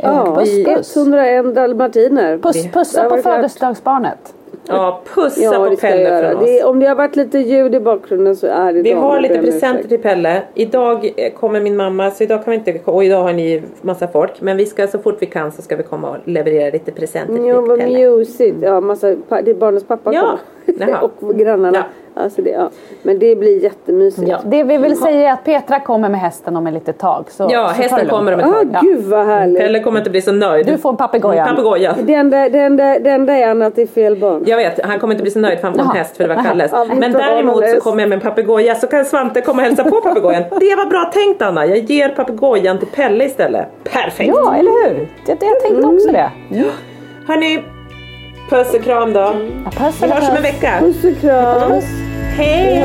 [SPEAKER 2] Ja,
[SPEAKER 3] puss, puss.
[SPEAKER 2] 101 dalmatiner.
[SPEAKER 3] Puss, pussa på födelsedagsbarnet.
[SPEAKER 1] Ja, pussa
[SPEAKER 2] Ja,
[SPEAKER 1] på Pelle från oss.
[SPEAKER 2] Det, om det har varit lite ljud i bakgrunden så är det
[SPEAKER 1] Vi har lite presenter till Pelle. Idag eh, kommer min mamma, så idag kan vi inte, och idag har ni massa folk. Men vi ska så fort vi kan så ska vi komma och leverera lite presenter till
[SPEAKER 2] Jo, vad
[SPEAKER 1] Pelle.
[SPEAKER 2] mysigt. Ja, massa, det är barnens pappa
[SPEAKER 1] Ja.
[SPEAKER 2] kommer. (laughs) Och grannarna.
[SPEAKER 1] Ja.
[SPEAKER 2] Alltså det, ja. Men det blir jättemysigt.
[SPEAKER 1] Ja.
[SPEAKER 3] Det vi vill säga är att Petra kommer med hästen om ett litet tag. Så,
[SPEAKER 1] Ja,
[SPEAKER 3] så
[SPEAKER 1] hästen kommer om ett
[SPEAKER 2] Ah,
[SPEAKER 1] tag.
[SPEAKER 3] Ja.
[SPEAKER 2] gud vad härligt.
[SPEAKER 1] Pelle kommer inte bli så nöjd.
[SPEAKER 3] Du får en papegoja.
[SPEAKER 1] Papegoja.
[SPEAKER 2] Det enda, det, enda, det enda är att det är fel barn.
[SPEAKER 1] Jag vet, han kommer inte bli så nöjd för han får en häst för det var. Kalles.
[SPEAKER 2] Ja,
[SPEAKER 1] Men däremot så kommer jag med en papegoja så kan Svante komma och hälsa på papegojan. (laughs) Det var bra tänkt Anna, jag ger papegojan till Pelle istället. Perfekt!
[SPEAKER 3] Ja, eller hur? Det, det, jag tänkte
[SPEAKER 2] Mm.
[SPEAKER 3] också det.
[SPEAKER 1] Hörni, puss och kram då.
[SPEAKER 3] Ja, puss,
[SPEAKER 1] Vi hörs om en vecka.
[SPEAKER 2] Puss och kram.
[SPEAKER 3] Puss.
[SPEAKER 1] Hej!